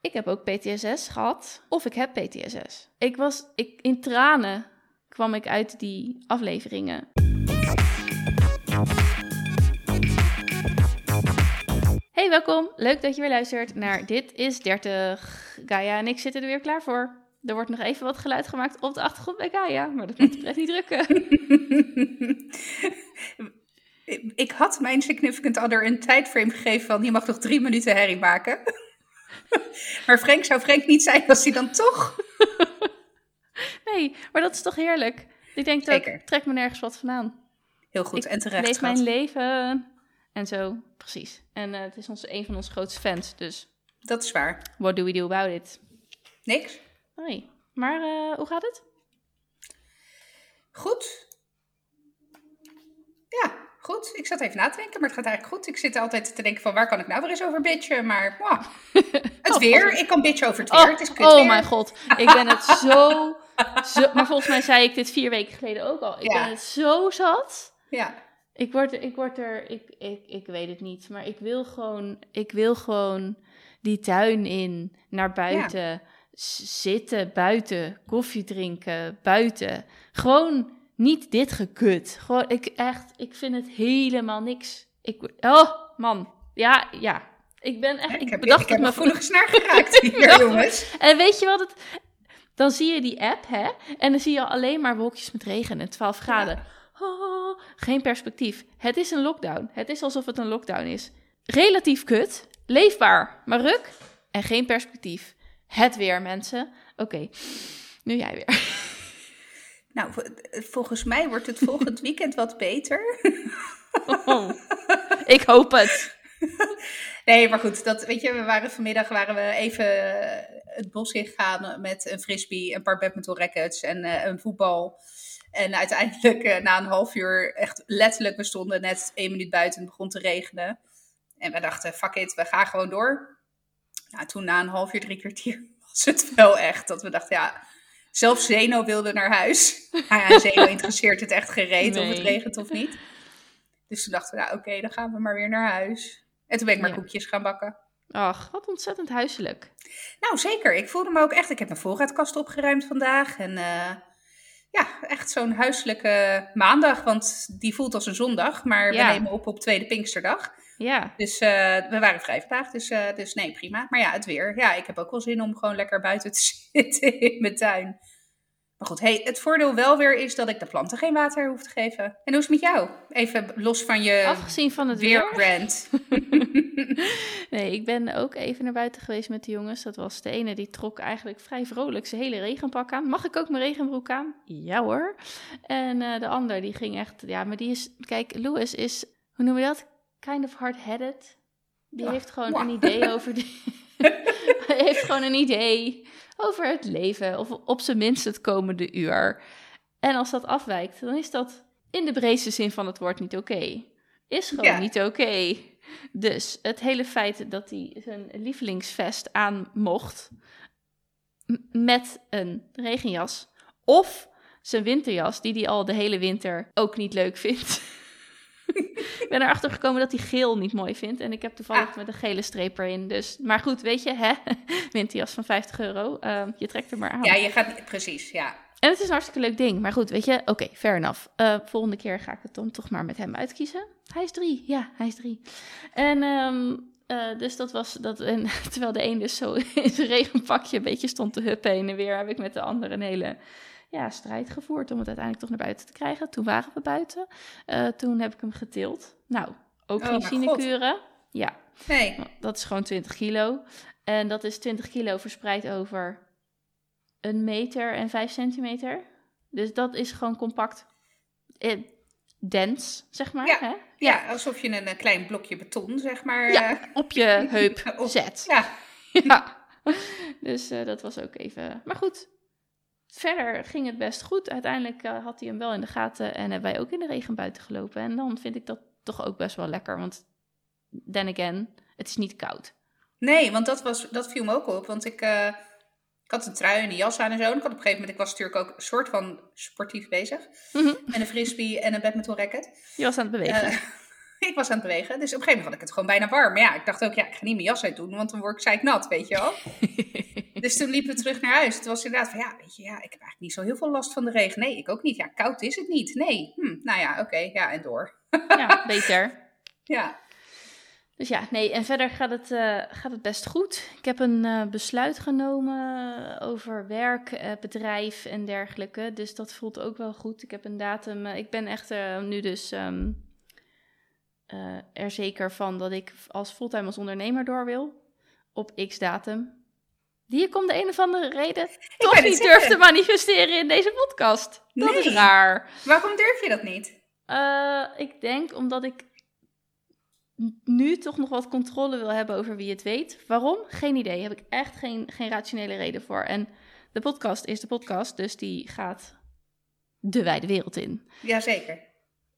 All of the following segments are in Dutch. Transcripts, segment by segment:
ik heb ook PTSS gehad. Of ik heb PTSS. Ik was, ik, in tranen kwam ik uit die afleveringen. Hey, welkom. Leuk dat je weer luistert naar Dit is 30. Gaia en ik zitten er weer klaar voor. Er wordt nog even wat geluid gemaakt op de achtergrond bij Gaia, maar dat moet echt niet drukken. ik had mijn significant other een tijdframe gegeven van je mag nog drie minuten herrie maken. maar Frank zou Frank niet zijn als hij dan toch. nee, maar dat is toch heerlijk. Ik denk dat trek me nergens wat vandaan. Heel goed ik en terecht. Leef mijn leven en zo, precies. En uh, het is ons, een van onze grootste fans, dus. Dat is waar. What do we do about it? Niks. Nee. Maar uh, hoe gaat het? Goed. Ja, goed. Ik zat even na te denken, maar het gaat eigenlijk goed. Ik zit altijd te denken van waar kan ik nou weer eens over bitchen, maar wow. het weer. Ik kan bitchen over het weer. Oh, het is kut oh mijn god. Ik ben het zo, zo... Maar volgens mij zei ik dit vier weken geleden ook al. Ik Ja. ben het zo zat. Ja. Ik word, er- ik word er, ik, ik, ik weet het niet, maar ik wil gewoon, ik wil gewoon die tuin in, naar buiten, zitten, buiten, koffie drinken, buiten. Gewoon niet dit gekut. Gewoon, ik echt, ik vind het helemaal niks. Ik, oh man, ja, ja. Ik ben echt, ik, ik heb, bedacht ik heb me gevoelige snaar geraakt hier, jongens. en weet je wat het... Dan zie je die app, hè? En dan zie je alleen maar wolkjes met regen en 12 graden. Oh, geen perspectief. Het is een lockdown. Het is alsof het een lockdown is. Relatief kut. Leefbaar, maar ruk. En geen perspectief. Het weer, mensen. Oké, nu jij weer. Nou, vo- volgens mij wordt het volgend weekend wat beter. Oh, ik hoop het. Nee, maar goed, dat, weet je, we waren vanmiddag waren we even eh, het bos ingegaan met een frisbee, een paar badminton rackets en eh, een voetbal. En uiteindelijk eh, na een half uur, echt letterlijk, we stonden net één minuut buiten en het begon te regenen. En we dachten, fuck it, we gaan gewoon door. Nou, toen na een half uur, drie kwartier was het wel echt dat we dachten, ja, zelfs Zeno wilde naar huis. Maar ja, Zeno interesseert het echt gereed of het regent of niet. Dus toen dachten we, nou oké, dan gaan we maar weer naar huis. En toen ben ik maar Ja. koekjes gaan bakken. Ach, wat ontzettend huiselijk. Nou, zeker. Ik voelde me ook echt... Ik heb mijn voorraadkast opgeruimd vandaag. En eh, ja, echt zo'n huiselijke maandag. Want die voelt als een zondag. Maar Ja. we nemen op op tweede Pinksterdag. Ja, Dus eh, we waren vrij vandaag. Dus, eh, dus nee, prima. Maar ja, het weer. Ja, ik heb ook wel zin om gewoon lekker buiten te zitten in mijn tuin. Maar goed, hey, het voordeel wel weer is dat ik de planten geen water hoef te geven. En hoe is het met jou? Even los van je afgezien van het weer. weerbrand. Nee, ik ben ook even naar buiten geweest met de jongens. Dat was de ene die trok eigenlijk vrij vrolijk zijn hele regenpak aan. Mag ik ook mijn regenbroek aan? Ja hoor. En eh, de ander die ging echt, ja, maar die is, kijk, Louis is, hoe noem je dat? Kind of hard-headed. Die Ja, heeft gewoon een idee over die... Heeft gewoon een idee over het leven, of op zijn minst het komende uur. En als dat afwijkt, dan is dat in de breedste zin van het woord niet oké. Is gewoon Ja. niet oké. Dus het hele feit dat hij zijn lievelingsvest aan mocht met een regenjas of zijn winterjas, die hij al de hele winter ook niet leuk vindt. Ik ben erachter gekomen dat hij geel niet mooi vindt. En ik heb toevallig Ah. met een gele streep erin. Dus, maar goed, weet je, hè? winterjas van 50 euro. ehm, je trekt er maar aan. Ja, je gaat... Precies, ja. En het is een hartstikke leuk ding. Maar goed, weet je, oké, fair enough. Eh, volgende keer ga ik het dan toch maar met hem uitkiezen. Hij is drie, ja, hij is drie. En ehm, eh, dus dat was dat. En terwijl de een dus zo in zijn regenpakje een beetje stond te huppen heen en weer, heb ik met de ander een hele ja, strijd gevoerd om het uiteindelijk toch naar buiten te krijgen. Toen waren we buiten. Eh, toen heb ik hem getild. Nou, ook Oh, geen sinecure. Ja, Nee, dat is gewoon 20 kilo. En dat is 20 kilo verspreid over een meter en 5 centimeter. Dus dat is gewoon compact. Eh, dens, zeg maar. Ja. Hè? ja, alsof je een, eh, klein blokje beton, zeg maar... Ja, op je heup zet. ja, Ja. Dus dat was ook even. Maar goed. Verder ging het best goed. Uiteindelijk eh, had hij hem wel in de gaten en hebben wij ook in de regen buiten gelopen. En dan vind ik dat toch ook best wel lekker. Want then again, het is niet koud. Nee, want dat, was, dat viel me ook op. Want ik, eh, ik had een trui en een jas aan en zo. En ik had op een gegeven moment, ik was natuurlijk ook een soort van sportief bezig. Mhm. En een frisbee en een badminton racket. Je was aan het bewegen. Eh, ik was aan het bewegen. Dus op een gegeven moment had ik het gewoon bijna warm. Maar ja, ik dacht ook, ja, ik ga niet mijn jas uit doen, want dan word ik nat, weet je wel. dus toen liepen we terug naar huis. Het was inderdaad van, ja, weet je, ja, ik heb eigenlijk niet zo heel veel last van de regen. Nee, ik ook niet. Ja, koud is het niet. Nee, hm, nou ja, oké, ja, en door. ja, beter. Ja. Dus ja, nee, en verder gaat het, uh, gaat het best goed. Ik heb een uh, besluit genomen over werk, uh, bedrijf en dergelijke. Dus dat voelt ook wel goed. Ik heb een datum. ik ben echt nu dus um, er zeker van dat ik als fulltime als ondernemer door wil. Op x datum. Die ik om de een of andere reden toch niet durf te manifesteren in deze podcast. Dat nee. is raar. Waarom durf je dat niet? ik denk omdat ik nu toch nog wat controle wil hebben over wie het weet. Waarom? Geen idee. Heb ik echt geen, geen rationele reden voor. En de podcast is de podcast, dus die gaat de wijde wereld in. Jazeker.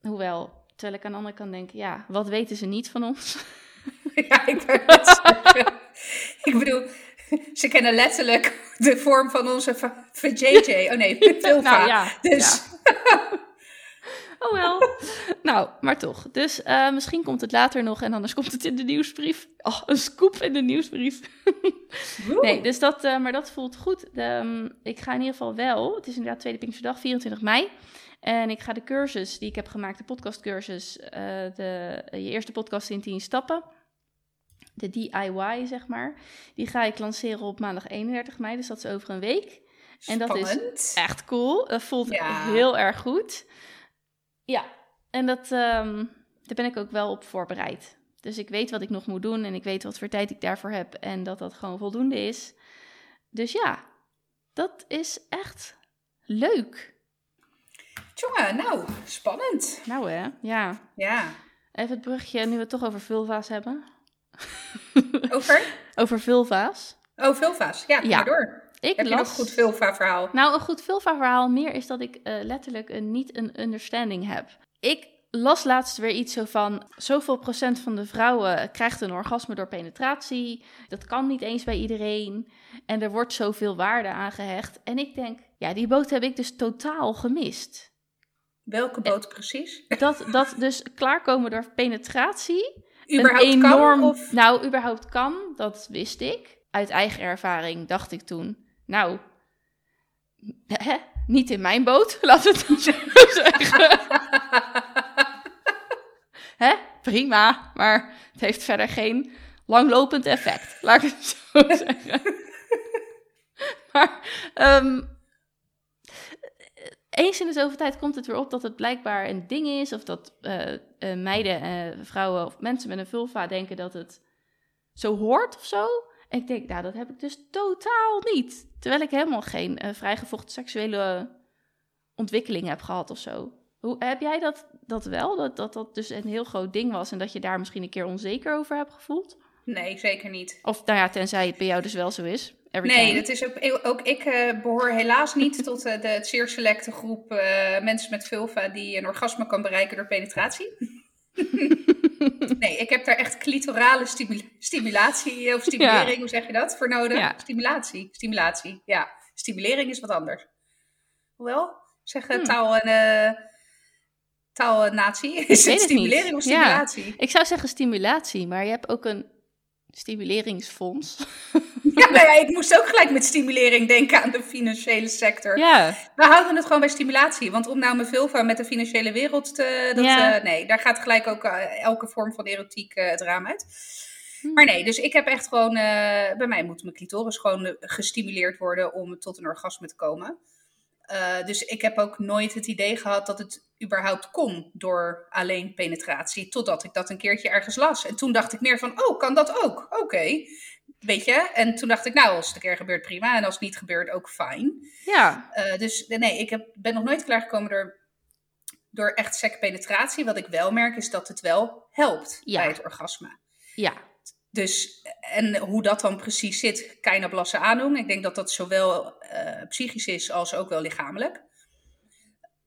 Hoewel, terwijl ik aan de andere kant denk, ja, wat weten ze niet van ons? Ja, ik, ik bedoel, ze kennen letterlijk de vorm van onze VJJ. Oh nee, Vilva. Nou, ja, dus... Ja. Oh wel. nou, maar toch. Dus uh, misschien komt het later nog en anders komt het in de nieuwsbrief. Oh, een scoop in de nieuwsbrief. nee, dus dat, uh, maar dat voelt goed. De, um, ik ga in ieder geval wel. Het is inderdaad Tweede Pinksterdag, 24 mei. En ik ga de cursus die ik heb gemaakt, de podcastcursus, uh, de, je eerste podcast in 10 stappen. De DIY, zeg maar. Die ga ik lanceren op maandag 31 mei, dus dat is over een week. En dat is echt cool. Dat voelt ja. heel erg goed. Ja, en dat, um, daar ben ik ook wel op voorbereid. Dus ik weet wat ik nog moet doen en ik weet wat voor tijd ik daarvoor heb en dat dat gewoon voldoende is. Dus ja, dat is echt leuk. Jongen, nou, spannend. Nou hè, ja. Ja. Even het brugje, nu we het toch over vulva's hebben. Over? over vulva's. Oh, vulva's. Ja, ja. door. Ik Heb las... je nog een goed Vulva-verhaal? Nou, een goed Vulva-verhaal meer is dat ik uh, letterlijk een, niet een understanding heb. Ik las laatst weer iets zo van... zoveel procent van de vrouwen krijgt een orgasme door penetratie. Dat kan niet eens bij iedereen. En er wordt zoveel waarde aan gehecht. En ik denk, ja, die boot heb ik dus totaal gemist. Welke boot precies? Dat, dat dus klaarkomen door penetratie... Überhaupt een enorm, kan? Of? Nou, überhaupt kan, dat wist ik. Uit eigen ervaring dacht ik toen nou, hè? niet in mijn boot, laten we het dan zo zeggen. hè? Prima, maar het heeft verder geen langlopend effect, laat ik het zo zeggen. maar um, eens in de zoveel tijd komt het weer op dat het blijkbaar een ding is, of dat uh, uh, meiden, uh, vrouwen of mensen met een vulva denken dat het zo hoort of zo ik denk, nou, dat heb ik dus totaal niet. Terwijl ik helemaal geen vrijgevochten seksuele ontwikkeling heb gehad of zo. Hoe, heb jij dat, dat wel? Dat, dat dat dus een heel groot ding was en dat je daar misschien een keer onzeker over hebt gevoeld? Nee, zeker niet. Of nou ja, tenzij het bij jou dus wel zo is. Nee, dat is ook, ook ik uh, behoor helaas niet tot uh, de zeer selecte groep mensen met vulva die een orgasme kan bereiken door penetratie. nee, ik heb daar echt clitorale stimulatie of stimulering, hoe zeg je dat, voor nodig? Stimulatie, stimulatie, ja. Stimulering is wat anders. Hoewel, zeggen hmm. taal en uh, taal en natie. Is het stimulering of stimulatie? Ik zou zeggen stimulatie, maar je hebt ook een stimuleringsfonds. Ja, nou ja, ik moest ook gelijk met stimulering denken aan de financiële sector. Ja. We houden het gewoon bij stimulatie. Want om nou mijn vulva met de financiële wereld te... Dat, ja. uh, nee, daar gaat gelijk ook uh, elke vorm van erotiek uh, het raam uit. Hm. Maar nee, dus ik heb echt gewoon... bij mij moet mijn clitoris gewoon gestimuleerd worden om tot een orgasme te komen. dus ik heb ook nooit het idee gehad dat het überhaupt kon door alleen penetratie. Totdat ik dat een keertje ergens las. En toen dacht ik meer van, oh, kan dat ook? Oké. Weet je? En toen dacht ik, nou, als het een keer gebeurt, prima. En als het niet gebeurt, ook fijn. Ja. Uh, dus nee, ik heb, ben nog nooit klaargekomen door, door echt sekpenetratie. Wat ik wel merk, is dat het wel helpt ja. bij het orgasme. Ja. Dus, en hoe dat dan precies zit, keine blasse aandoen. Ik denk dat dat zowel uh, psychisch is als ook wel lichamelijk.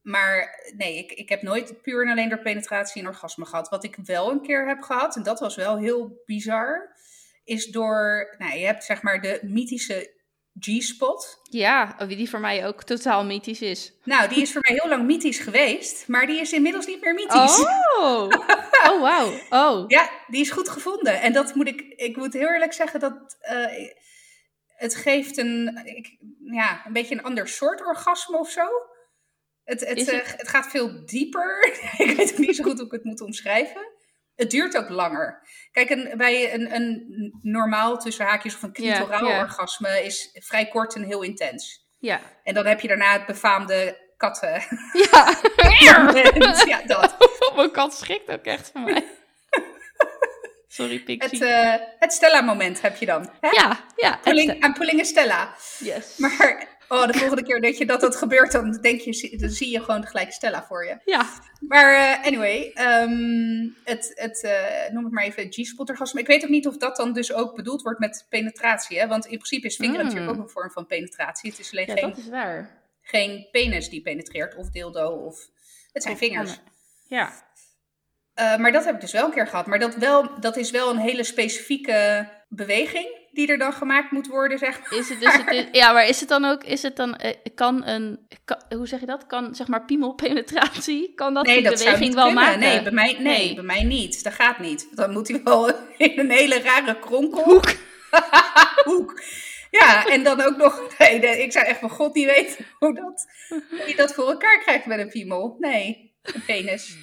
Maar nee, ik, ik heb nooit puur en alleen door penetratie een orgasme gehad. Wat ik wel een keer heb gehad, en dat was wel heel bizar, is door, nou, je hebt zeg maar de mythische G-spot. Ja, oh, die voor mij ook totaal mythisch is. Nou, die is voor mij heel lang mythisch geweest, maar die is inmiddels niet meer mythisch. Oh! Oh, wauw. Oh. Ja, die is goed gevonden. En dat moet ik, ik moet heel eerlijk zeggen dat uh, het geeft een, ik, ja, een beetje een ander soort orgasme of zo. Het, het, het? Uh, het gaat veel dieper. ik weet ook niet zo goed hoe ik het moet omschrijven. Het duurt ook langer. Kijk, een, bij een, een normaal tussen haakjes of een clitoraal yeah, orgasme is vrij kort en heel intens. Ja. En dan heb je daarna het befaamde katten. Ja. ja, dat. Mijn kat schrikt ook echt van mij. Sorry, Pixie. Het, uh, het Stella-moment heb je dan. Hè? Ja, ja. Pulling, I'm pulling a Stella. Yes. Maar oh, de volgende keer dat je dat, dat gebeurt, dan, denk je, dan zie je gewoon gelijk Stella voor je. Ja. Maar uh, anyway, um, het, het uh, noem het maar even G-spot-orgasme. Ik weet ook niet of dat dan dus ook bedoeld wordt met penetratie. Hè? Want in principe is vingeren mm. natuurlijk ook een vorm van penetratie. Het is alleen ja, geen, dat is waar. geen penis die penetreert of dildo of... Het zijn vingers. Ja. Uh, maar dat heb ik dus wel een keer gehad. Maar dat, wel, dat is wel een hele specifieke beweging die er dan gemaakt moet worden, zeg maar. Is het dus, het is, ja, maar is het dan ook, is het dan, uh, kan een, kan, hoe zeg je dat? Kan, zeg maar, piemelpenetratie, kan dat nee, die dat beweging wel kunnen. maken? Nee bij, mij, nee, nee, bij mij niet. Dat gaat niet. Dan moet hij wel in een hele rare kronkel. Hoek. Hoek. Ja, en dan ook nog, nee, nee, ik zou echt van god niet weten hoe, dat, hoe je dat voor elkaar krijgt met een piemel. Nee, een penis.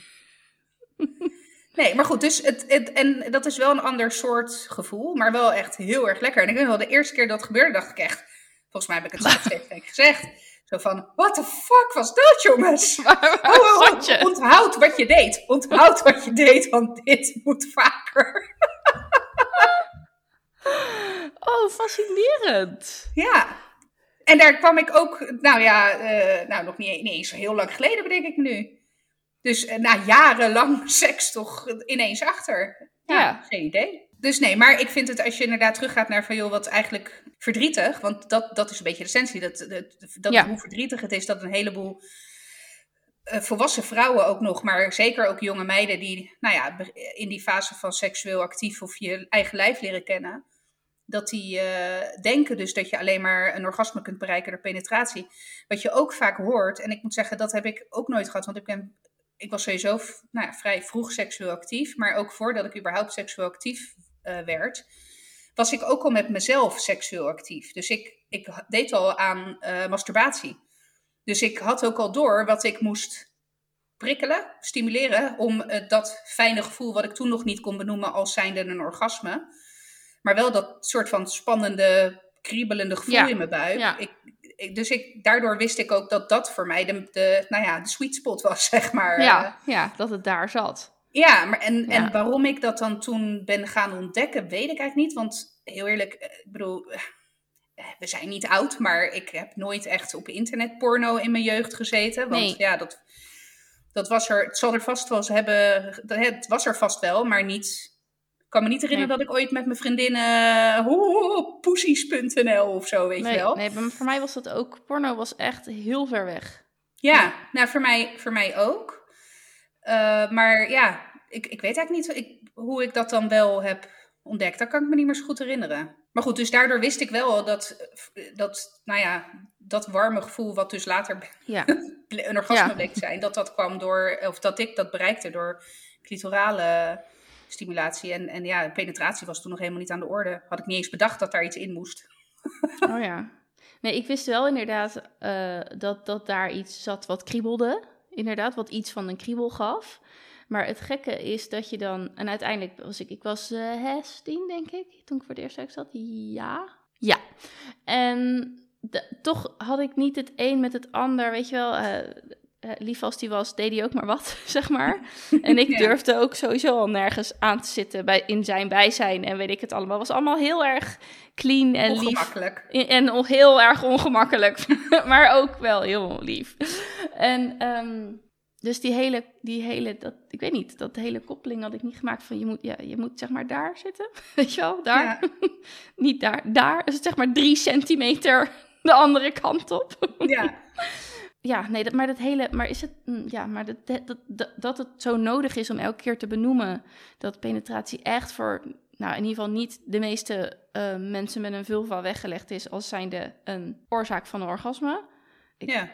Nee, maar goed, dus het, het, en dat is wel een ander soort gevoel, maar wel echt heel erg lekker. En ik weet wel, de eerste keer dat het gebeurde, dacht ik echt, volgens mij heb ik het steeds tegen gezegd, zo van, what the fuck was dat, jongens? Waar, waar Oh, oh, je? onthoud wat je deed. Onthoud wat je deed, want dit moet vaker. Oh, fascinerend. Ja. En daar kwam ik ook, nou ja, eh, nou nog niet, niet eens zo heel lang geleden, bedenk ik nu. Dus uh, na jarenlang seks toch ineens achter. Ja, Ja. geen idee. Dus nee, maar ik vind het als je inderdaad teruggaat naar van joh, wat eigenlijk verdrietig, want dat, dat is een beetje de essentie, dat, dat, dat Ja. hoe verdrietig het is dat een heleboel eh, volwassen vrouwen ook nog, maar zeker ook jonge meiden die, nou ja, in die fase van seksueel actief of je eigen lijf leren kennen, dat die eh, denken dus dat je alleen maar een orgasme kunt bereiken door penetratie. Wat je ook vaak hoort, en ik moet zeggen, dat heb ik ook nooit gehad, want ik ben ik was sowieso nou ja, vrij vroeg seksueel actief, maar ook voordat ik überhaupt seksueel actief eh, werd, was ik ook al met mezelf seksueel actief. Dus ik, ik deed al aan eh, masturbatie. Dus ik had ook al door wat ik moest prikkelen, stimuleren, om eh, dat fijne gevoel wat ik toen nog niet kon benoemen als zijnde een orgasme, maar wel dat soort van spannende, kriebelende gevoel Ja, in mijn buik. ja. Ik, dus ik, daardoor wist ik ook dat dat voor mij de, de, nou ja, de sweet spot was, zeg maar. Ja, ja, dat het daar zat. ja, maar en, Ja. en waarom ik dat dan toen ben gaan ontdekken, weet ik eigenlijk niet. Want heel eerlijk, eh, ik bedoel, eh, we zijn niet oud, maar ik heb nooit echt op internetporno in mijn jeugd gezeten. Want Nee. ja, dat, dat was er, het zal er vast wel eens hebben, het was er vast wel, maar niet... Ik kan me niet herinneren dat ik ooit met mijn vriendinnen, uh, poesies.nl of zo, weet je Nee, wel. nee, maar voor mij was dat ook, porno was echt heel ver weg. Ja, nou voor mij, voor mij ook. Eh, maar ja, ik, ik weet eigenlijk niet ik, hoe ik dat dan wel heb ontdekt. Dat kan ik me niet meer zo goed herinneren. Maar goed, dus daardoor wist ik wel dat, dat nou ja, dat warme gevoel wat dus later Ja, een orgasme Ja. bleek te zijn, dat dat kwam door, of dat ik dat bereikte door clitorale stimulatie. En, en ja, penetratie was toen nog helemaal niet aan de orde. Had ik niet eens bedacht dat daar iets in moest. oh ja. Nee, ik wist wel inderdaad eh, dat, dat daar iets zat wat kriebelde. Inderdaad, wat iets van een kriebel gaf. Maar het gekke is dat je dan... En uiteindelijk was ik... Ik was eh 16, denk ik, toen ik voor het eerst seks had. Ja. Ja. En toch had ik niet het een met het ander, weet je wel... eh, eh, lief als die was, deed hij ook maar wat, zeg maar. En ik Ja. durfde ook sowieso al nergens aan te zitten bij, in zijn bijzijn en weet ik het allemaal. was allemaal heel erg clean en lief. Ongemakkelijk. En heel erg ongemakkelijk, maar ook wel heel lief. En ehm, dus die hele, die hele dat, ik weet niet, dat hele koppeling had ik niet gemaakt van je moet, ja, je moet zeg maar daar zitten, weet je wel, daar. Ja. niet daar, daar, dus zeg maar drie centimeter de andere kant op. Ja. Ja, nee, dat, maar dat hele, maar is het, mm, ja, maar dat, dat, dat, dat het zo nodig is om elke keer te benoemen dat penetratie echt voor, nou, in ieder geval niet de meeste eh, mensen met een vulva weggelegd is als zijnde een oorzaak van een orgasme, ja.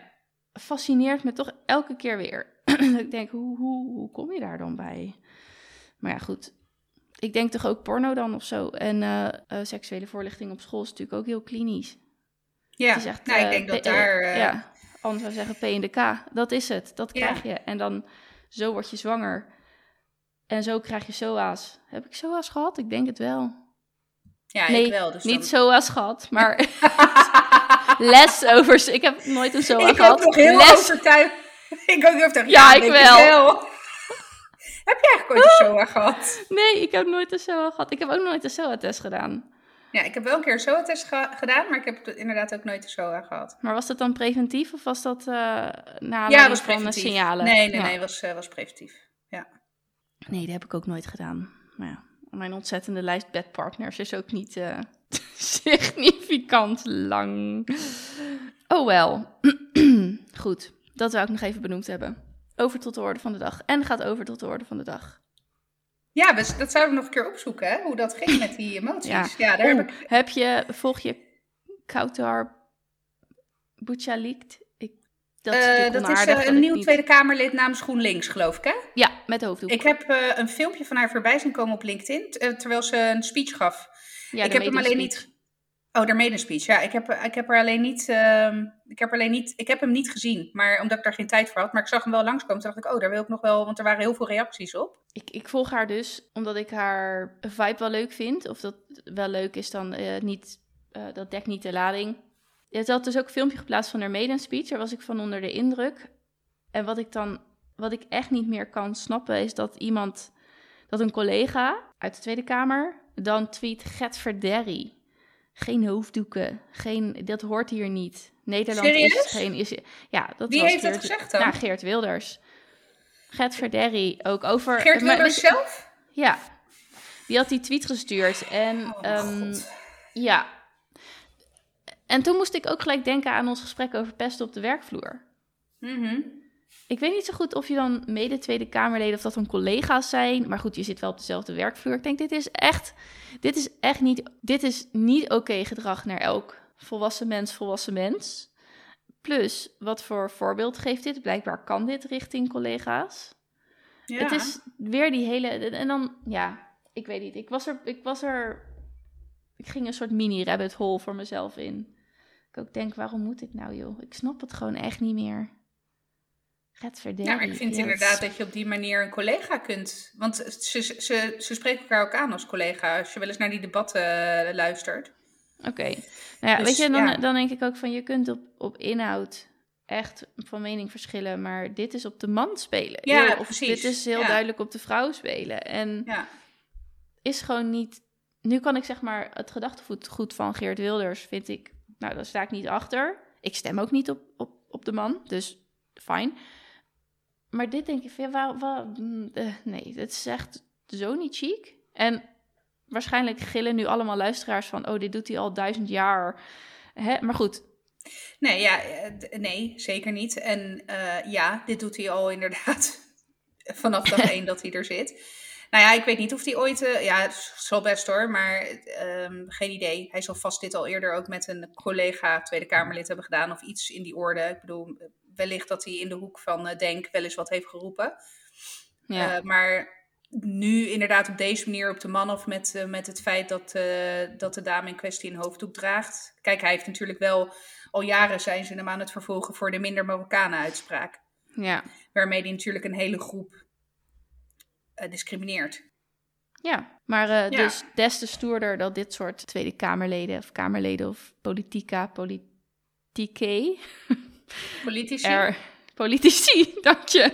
fascineert me toch elke keer weer. Ik denk, hoe, hoe, hoe kom je daar dan bij? Maar ja, goed. Ik denk toch ook porno dan of zo. En eh, eh, seksuele voorlichting op school is natuurlijk ook heel klinisch. Ja, Het is echt, nou, ik denk dat daar... ja, anders zou zeggen P in de K. Dat is het. Dat Ja. krijg je. En dan zo word je zwanger. En zo krijg je SOA's. Heb ik SOA's gehad? Ik denk het wel. ja, nee, ik wel. Dus Niet. SOA's gehad, maar les over... Ik heb nooit een SOA ik gehad. ook nog heel les overtuigd. ik ook overtuigd. Ja, ik denk wel. heb je eigenlijk ooit een SOA gehad? Nee, ik heb nooit een SOA gehad. Ik heb ook nooit een SOA-test gedaan. Ja, ik heb wel een keer een SOA-test ge- gedaan, maar ik heb inderdaad ook nooit een SOA gehad. Maar was dat dan preventief of was dat eh na Ja, was van de signalen? Nee, nee, Ja. nee, was, eh, was preventief. Nee, dat heb ik ook nooit gedaan. Maar ja, mijn ontzettende lijst bedpartners is ook niet eh, significant lang. Oh wel. Goed, dat zou ik nog even benoemd hebben. Over tot de orde van de dag. En gaat over tot de orde van de dag. Ja, dus dat zouden we nog een keer opzoeken, hè? hoe dat ging met die emoties. Ja. Ja, daar Oeh, heb ik... heb je, volg je Kautar Bouchalikt? Ik, dat is, Eh, dat is eh, een nieuw niet- Tweede Kamerlid namens GroenLinks, geloof ik, hè? Ja, met hoofddoek. Ik heb eh, een filmpje van haar voorbij zien komen op LinkedIn, terwijl ze een speech gaf. ja, ik de heb hem alleen niet... Oh, daarmee een speech. Ja, ik heb, ik heb er alleen niet... ehm, ik heb alleen niet... Ik heb hem niet gezien, maar omdat ik daar geen tijd voor had. Maar ik zag hem wel langskomen. Toen dacht ik, oh, daar wil ik nog wel... Want er waren heel veel reacties op. Ik, ik volg haar dus omdat ik haar vibe wel leuk vind. Of dat wel leuk is dan eh, niet, eh, dat dekt niet de lading. Ze had dus ook een filmpje geplaatst van haar maiden speech. Daar was ik van onder de indruk. En wat ik dan, wat ik echt niet meer kan snappen, is dat iemand, dat een collega uit de Tweede Kamer dan tweet Get Verderry. Geen hoofddoeken, geen, dat hoort hier niet. Nederland Serieus? is geen... Is, ja, dat Wie was heeft dat Geert- gezegd dan? Nou, Geert Wilders. Gert Verderry ook over... Geert maar- Wilders zelf? ja, die had die tweet gestuurd. En Oh, ehm, ja. En toen moest ik ook gelijk denken aan ons gesprek over pesten op de werkvloer. Mhm. Ik weet niet zo goed of je dan mede Tweede Kamerleden of dat dan collega's zijn. Maar goed, je zit wel op dezelfde werkvloer. Ik denk, dit is echt, dit is echt niet, dit is niet oké gedrag naar elk volwassen mens, volwassen mens. Plus, wat voor voorbeeld geeft dit? Blijkbaar kan dit richting collega's. Ja. Het is weer die hele. En dan, ja, ik weet niet. Ik was er. Ik, was er, ik ging een soort mini-rabbit hole voor mezelf in. Ik ook denk, waarom moet ik nou, joh? Ik snap het gewoon echt niet meer. Ja, maar ik vind inderdaad dat je op die manier een collega kunt. Want ze, ze, ze spreken elkaar ook aan als collega. Als je wel eens naar die debatten eh, luistert. Oké. Nou ja, Dus, weet je, dan, ja. dan denk ik ook van je kunt op, op inhoud echt van mening verschillen, maar dit is op de man spelen. Ja, Heel- of precies. Dit is heel Ja. duidelijk op de vrouw spelen. En Ja. is gewoon niet. Nu kan ik zeg maar het gedachtegoed goed van Geert Wilders vind ik. Nou, daar sta ik niet achter. Ik stem ook niet op, op, op de man, dus fijn. Maar dit denk ik van ja, waar, waar, mm, eh, nee, het is echt zo niet chic. En waarschijnlijk gillen nu allemaal luisteraars van, oh, dit doet hij al duizend jaar. Hè? Maar goed, Nee, ja, eh, nee, zeker niet. En eh, ja, dit doet hij al inderdaad vanaf dag één dat hij er zit. Nou ja, ik weet niet of hij ooit... ja, het zal best hoor, maar ehm, geen idee. Hij zal vast dit al eerder ook met een collega Tweede Kamerlid hebben gedaan... of iets in die orde. Ik bedoel, wellicht dat hij in de hoek van eh, Denk wel eens wat heeft geroepen. ja. Eh, maar nu inderdaad op deze manier op de man of met, eh, met het feit dat, dat de dame in kwestie een hoofddoek draagt. Kijk, hij heeft natuurlijk wel al jaren zijn ze hem aan het vervolgen voor de minder Marokkanen uitspraak. ja. Waarmee hij natuurlijk een hele groep discrimineert. Ja, maar Ja. dus des te stoerder dat dit soort Tweede Kamerleden of Kamerleden of politica, politieke, Politici. er, politici, dank je.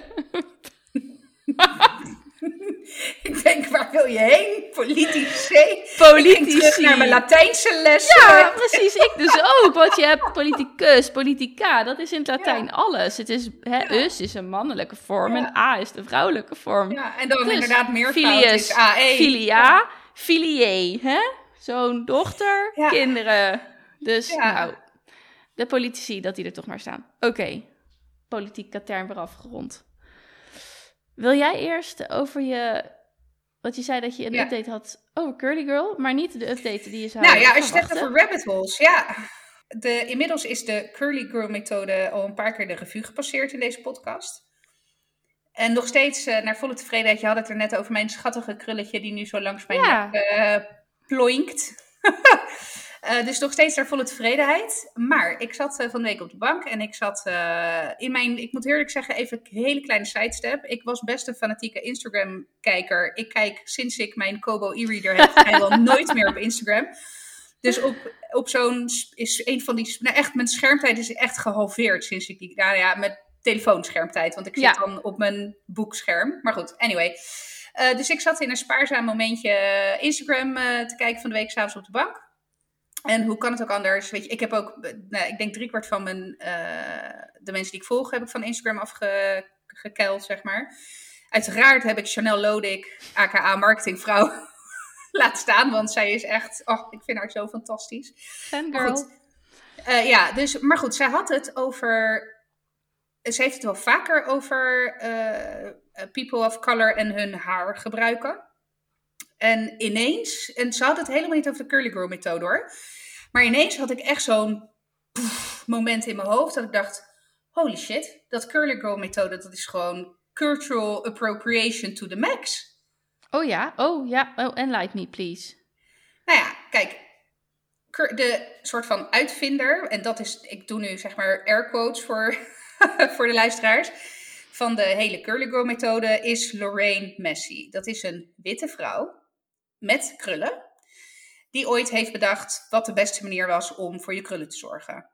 Ik denk, waar wil je heen? Politici. Politici. terug naar mijn Latijnse les. Ja, precies. Ik dus ook. Want je hebt politicus, politica. Dat is in het Latijn alles. Het is, hè, us is een mannelijke vorm en a is de vrouwelijke vorm. Ja, en dan Dus, inderdaad meer Filius, is AE. filia, filié. Hè? Zo'n dochter, kinderen. Dus nou, de politici, dat die er toch maar staan. Oké, politieke term weer afgerond. Wil jij eerst over je... Want je zei dat je een Ja. update had over Curly Girl, maar niet de update die je zou Nou ja, als je het hebt over rabbit holes, ja. De, inmiddels is de curly girl methode al een paar keer de revue gepasseerd in deze podcast. En nog steeds uh, naar volle tevredenheid. Je had het er net over mijn schattige krulletje die nu zo langs mijn Ja. nek eh, ploinkt. Eh, dus nog steeds naar volle tevredenheid. Maar ik zat eh, van de week op de bank en ik zat eh, in mijn, ik moet eerlijk zeggen, even een hele kleine sidestep. Ik was best een fanatieke Instagram-kijker. Ik kijk sinds ik mijn Kobo e-reader heb vrijwel nooit meer op Instagram. Dus op, op zo'n is een van die, nou echt, mijn schermtijd is echt gehalveerd sinds ik die, nou ja, met telefoonschermtijd, want ik zit Ja. dan op mijn boekscherm. Maar goed, anyway. Dus ik zat in een spaarzaam momentje Instagram te kijken van de week s'avonds op de bank. En hoe kan het ook anders? Weet je, ik heb ook, nou, ik denk driekwart van mijn, eh, de mensen die ik volg, heb ik van Instagram afgekeild, zeg maar. Uiteraard heb ik Chanel Lodik, aka marketingvrouw, laten staan, want zij is echt, oh, ik vind haar zo fantastisch. Fangirl. goed, eh, ja, dus, maar goed, zij had het over. Ze heeft het wel vaker over eh, people of color en hun haar gebruiken. En ineens, en ze had het helemaal niet over de curly girl methode hoor. Maar ineens had ik echt zo'n moment in mijn hoofd dat ik dacht: holy shit, dat curly girl methode, dat is gewoon cultural appropriation to the max. Oh ja, oh ja, oh, enlighten me please. Nou ja, kijk, de soort van uitvinder, en dat is, ik doe nu zeg maar air quotes voor, voor de luisteraars, van de hele curly girl methode is Lorraine Messi. Dat is een witte vrouw met krullen, die ooit heeft bedacht wat de beste manier was om voor je krullen te zorgen.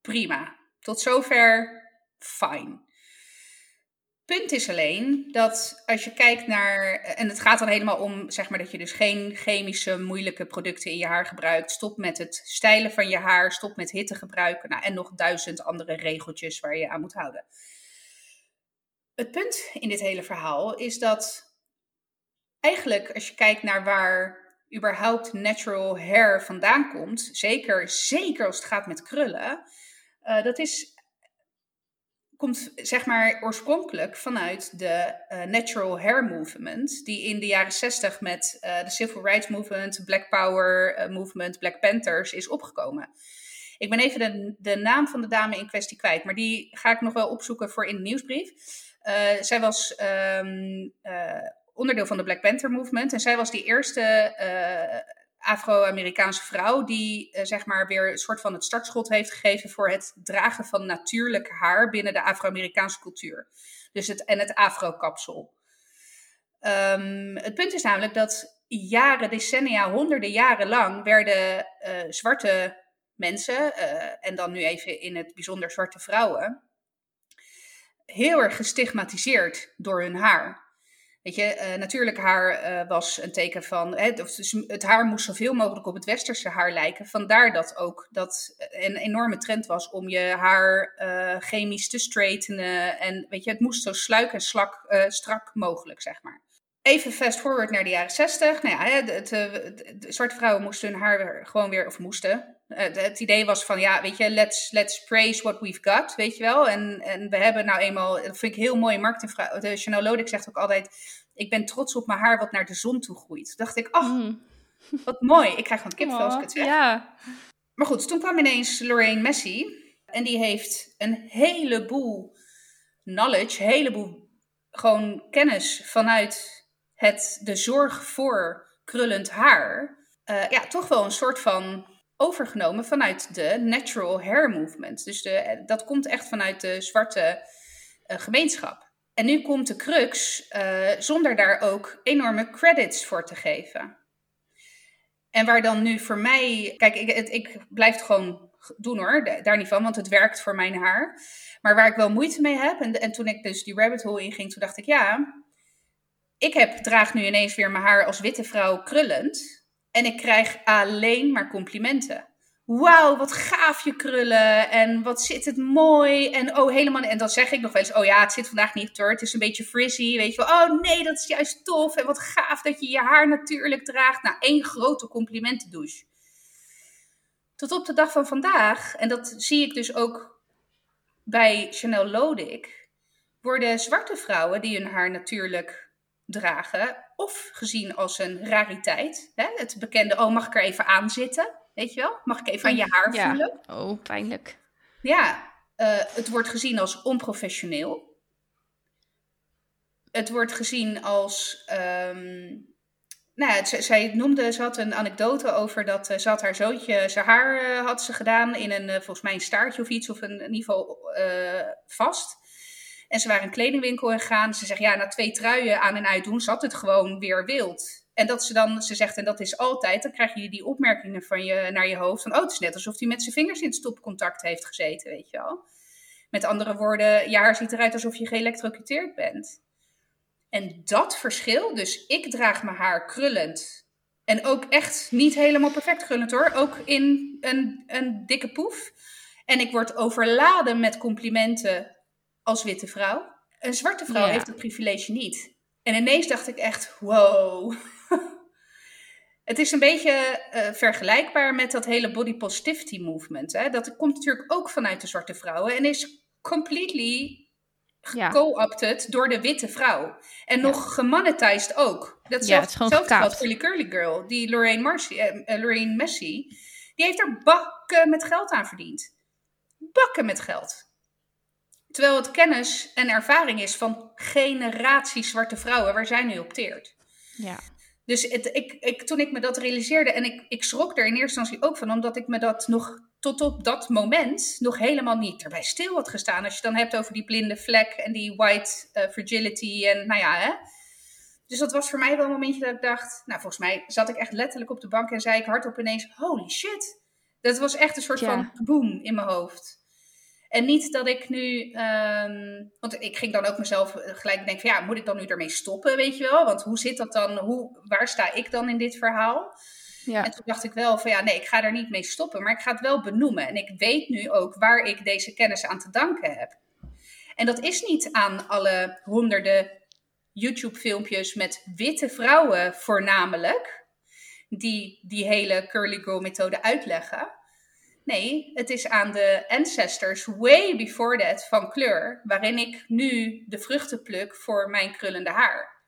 Prima. Tot zover fijn. Punt is alleen dat als je kijkt naar. En het gaat dan helemaal om, zeg maar, dat je dus geen chemische, moeilijke producten in je haar gebruikt. Stop met het stijlen van je haar. Stop met hitte gebruiken. Nou, en nog duizend andere regeltjes waar je aan moet houden. Het punt in dit hele verhaal is dat eigenlijk, als je kijkt naar waar überhaupt natural hair vandaan komt, zeker, zeker als het gaat met krullen, uh, dat is komt zeg maar oorspronkelijk vanuit de uh, natural hair movement, die in de jaren 60 met uh, de civil rights movement, Black Power movement, Black Panthers is opgekomen. Ik ben even de, de, naam van de dame in kwestie kwijt, maar die ga ik nog wel opzoeken voor in de nieuwsbrief. Zij was um, onderdeel van de Black Panther movement en zij was die eerste uh, Afro-Amerikaanse vrouw die uh, zeg maar weer een soort van het startschot heeft gegeven voor het dragen van natuurlijk haar binnen de Afro-Amerikaanse cultuur. Dus het, en het afro-kapsel. Um, het punt is namelijk dat jaren, decennia, honderden jaren lang werden uh, zwarte mensen, en dan nu even in het bijzonder zwarte vrouwen, heel erg gestigmatiseerd door hun haar. Weet je, uh, natuurlijk haar uh, was een teken van. Hè, het haar moest zoveel mogelijk op het westerse haar lijken. Vandaar dat ook dat een enorme trend was om je haar uh, chemisch te straightenen. En weet je, het moest zo sluik en slak, strak mogelijk, zeg maar. Even fast forward naar de jaren 60. Nou ja, de, de, de, de zwarte vrouwen moesten hun haar gewoon weer, of moesten. het idee was van, ja, weet je, let's, let's praise what we've got, weet je wel. En, en we hebben nou eenmaal, dat vind ik heel mooi, marketingvrouw. De Chanel Lodik zegt ook altijd, ik ben trots op mijn haar wat naar de zon toe groeit. Toen dacht ik, oh, mm. wat mooi. Ik krijg gewoon kipvel als ik het zeg. Ja. Maar goed, toen kwam ineens Lorraine Messi. En die heeft een heleboel knowledge, een heleboel gewoon kennis vanuit het, de zorg voor krullend haar. Uh, ja, toch wel een soort van overgenomen vanuit de natural hair movement. Dus de, dat komt echt vanuit de zwarte uh, gemeenschap. En nu komt de crux zonder daar ook enorme credits voor te geven. En waar dan nu voor mij. Kijk, ik, het, ik blijf het gewoon doen hoor, daar niet van, want het werkt voor mijn haar. Maar waar ik wel moeite mee heb, en, en toen ik dus die rabbit hole inging, toen dacht ik ja. Ik heb, draag nu ineens weer mijn haar als witte vrouw krullend. En ik krijg alleen maar complimenten wauw, wat gaaf je krullen en wat zit het mooi. En oh, helemaal, en dan zeg ik nog wel eens, oh ja, het zit vandaag niet hoor, het is een beetje frizzy, weet je wel. Oh nee, dat is juist tof en wat gaaf dat je je haar natuurlijk draagt. Nou, één grote complimentendouche. Tot op de dag van vandaag, en dat zie ik dus ook bij Chanel Lodik, worden zwarte vrouwen die hun haar natuurlijk dragen, of gezien als een rariteit. Hè? Het bekende, oh mag ik er even aan zitten? Weet je wel? Mag ik even aan je haar ja. voelen? Oh, pijnlijk. Ja, uh, het wordt gezien als onprofessioneel. het wordt gezien als. ehm, nou zij noemde, ze had een anekdote over dat eh, ze had haar zoontje, zijn haar eh, had ze gedaan in een, eh, volgens mij een staartje of iets, of een, in ieder geval eh, vast. En ze waren een kledingwinkel gegaan. Ze zegt, ja, na twee truien aan en uit doen, zat het gewoon weer wild. En dat ze dan, ze zegt, en dat is altijd, dan krijg je die opmerkingen van je, naar je hoofd. Van, oh, het is net alsof hij met zijn vingers in stopcontact heeft gezeten, weet je wel. Met andere woorden, je haar ziet eruit alsof je geëlectrocuteerd bent. En dat verschil, dus ik draag mijn haar krullend. En ook echt niet helemaal perfect krullend hoor. Ook in een, een dikke poef. En ik word overladen met complimenten als witte vrouw. Een zwarte vrouw Ja. heeft dat privilege niet. En ineens dacht ik echt, wow. Het is een beetje eh, vergelijkbaar met dat hele body positivity movement. Hè? Dat komt natuurlijk ook vanuit de zwarte vrouwen en is completely Ja. co-opted door de witte vrouw. En nog gemonetized ook. Dat Ja, het gewoon hetzelfde geldt voor die curly girl. Die Lorraine, Marcy, eh, eh, Lorraine Messi. Die heeft er bakken met geld aan verdiend. Bakken met geld. Terwijl het kennis en ervaring is van generaties zwarte vrouwen waar zij nu op teert. Ja. Dus het, ik, ik, toen ik me dat realiseerde, en ik, ik schrok er in eerste instantie ook van, omdat ik me dat nog tot op dat moment nog helemaal niet erbij stil had gestaan. Als je dan hebt over die blinde vlek en die white eh, fragility en nou ja, hè. Dus dat was voor mij wel een momentje dat ik dacht, nou volgens mij zat ik echt letterlijk op de bank en zei ik hardop ineens, holy shit. Dat was echt een soort Ja. van boom in mijn hoofd. En niet dat ik nu, ehm, want ik ging dan ook mezelf gelijk denken van ja, moet ik dan nu ermee stoppen, weet je wel? Want hoe zit dat dan, hoe, waar sta ik dan in dit verhaal? Ja. En toen dacht ik wel van ja, nee, ik ga er niet mee stoppen, maar ik ga het wel benoemen. En ik weet nu ook waar ik deze kennis aan te danken heb. En dat is niet aan alle honderden YouTube-filmpjes met witte vrouwen voornamelijk, die die hele curly girl methode uitleggen. Nee, het is aan de ancestors way before that van kleur, waarin ik nu de vruchten pluk voor mijn krullende haar.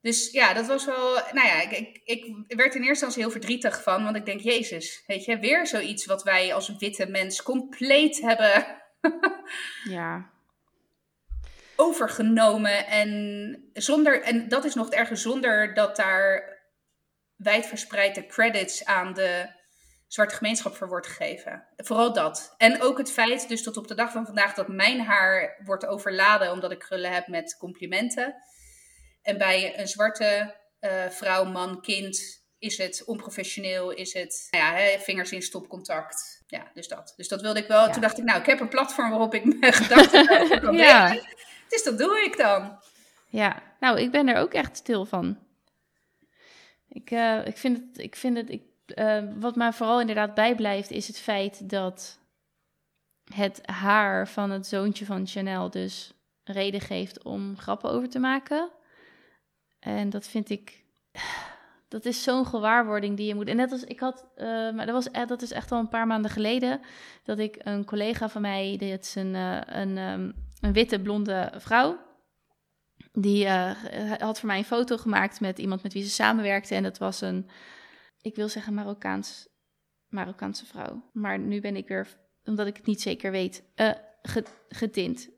Dus ja, dat was wel. Nou ja, ik, ik, ik werd in eerste instantie heel verdrietig van, want ik denk, Jezus, weet je, weer zoiets wat wij als witte mens compleet hebben Ja. overgenomen. En, zonder, en dat is nog het erger, zonder dat daar wijdverspreide credits aan de zwarte gemeenschap voor wordt gegeven. Vooral dat. En ook het feit, dus tot op de dag van vandaag, dat mijn haar wordt overladen omdat ik krullen heb met complimenten. En bij een zwarte eh, vrouw, man, kind is het onprofessioneel, is het nou ja, hè, vingers in stopcontact. Ja, dus dat. Dus dat wilde ik wel. Ja. Toen dacht ik, nou, ik heb een platform waarop ik mijn gedachten kan Ja. Dus dat doe ik dan. Ja, nou, ik ben er ook echt stil van. Ik, eh, ik vind het, ik vind het, ik, eh, wat mij vooral inderdaad bijblijft, is het feit dat het haar van het zoontje van Chanel dus reden geeft om grappen over te maken. En dat vind ik, dat is zo'n gewaarwording die je moet. En net als ik had, eh, maar dat, was, e- dat is echt al een paar maanden geleden, dat ik een collega van mij, dit is een, eh, een, ehm, een witte blonde vrouw. Die eh, had voor mij een foto gemaakt met iemand met wie ze samenwerkte. En dat was een, ik wil zeggen Marokkaans, Marokkaanse vrouw. Maar nu ben ik weer, omdat ik het niet zeker weet, eh, ge- getint.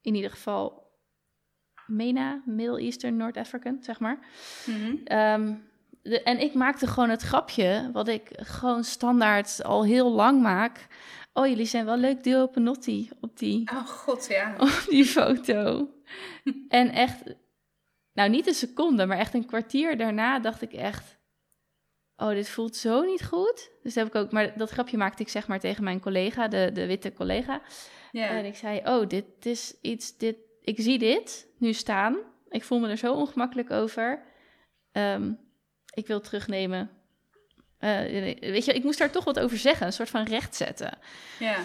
In ieder geval MENA, Middle Eastern, North African, zeg maar. Mhm. Ehm, de, en ik maakte gewoon het grapje, wat ik gewoon standaard al heel lang maak. Oh, jullie zijn wel leuk duo Panotti op die, Oh god, ja. op die foto. En echt, nou niet een seconde, maar echt een kwartier daarna dacht ik echt... Oh, dit voelt zo niet goed. Dus heb ik ook, maar dat grapje maakte ik zeg maar tegen mijn collega, de, de witte collega. ja. En ik zei, oh, dit is iets, dit, ik zie dit nu staan. Ik voel me er zo ongemakkelijk over. Ehm, ik wil het terugnemen. Eh, weet je, ik moest daar toch wat over zeggen, een soort van recht zetten. ja.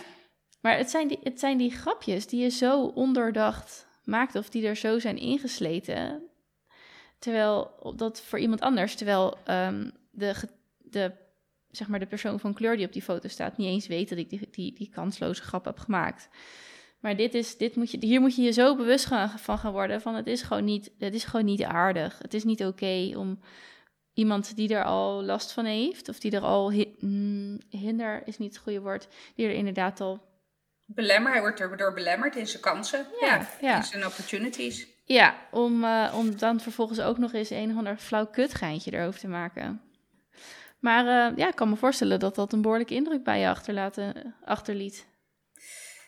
Maar het zijn die, het zijn die grapjes die je zo ondoordacht maakt of die er zo zijn ingesleten. Terwijl dat voor iemand anders, terwijl ehm, de, de, zeg maar de persoon van kleur die op die foto staat niet eens weet dat ik die, die, die kansloze grap heb gemaakt. Maar dit is, dit moet je, hier moet je je zo bewust gaan, van gaan worden van het is gewoon niet, het is gewoon niet aardig. Het is niet oké om iemand die er al last van heeft of die er al mm, hinder is niet het goede woord, die er inderdaad al belemmer. Hij wordt erdoor belemmerd in zijn kansen. Ja, Ja, ja. in zijn opportunities. Ja, om, eh, om dan vervolgens ook nog eens een of ander flauw kutgeintje erover te maken. Maar eh, ja, ik kan me voorstellen dat dat een behoorlijke indruk bij je achterlaten, achterliet.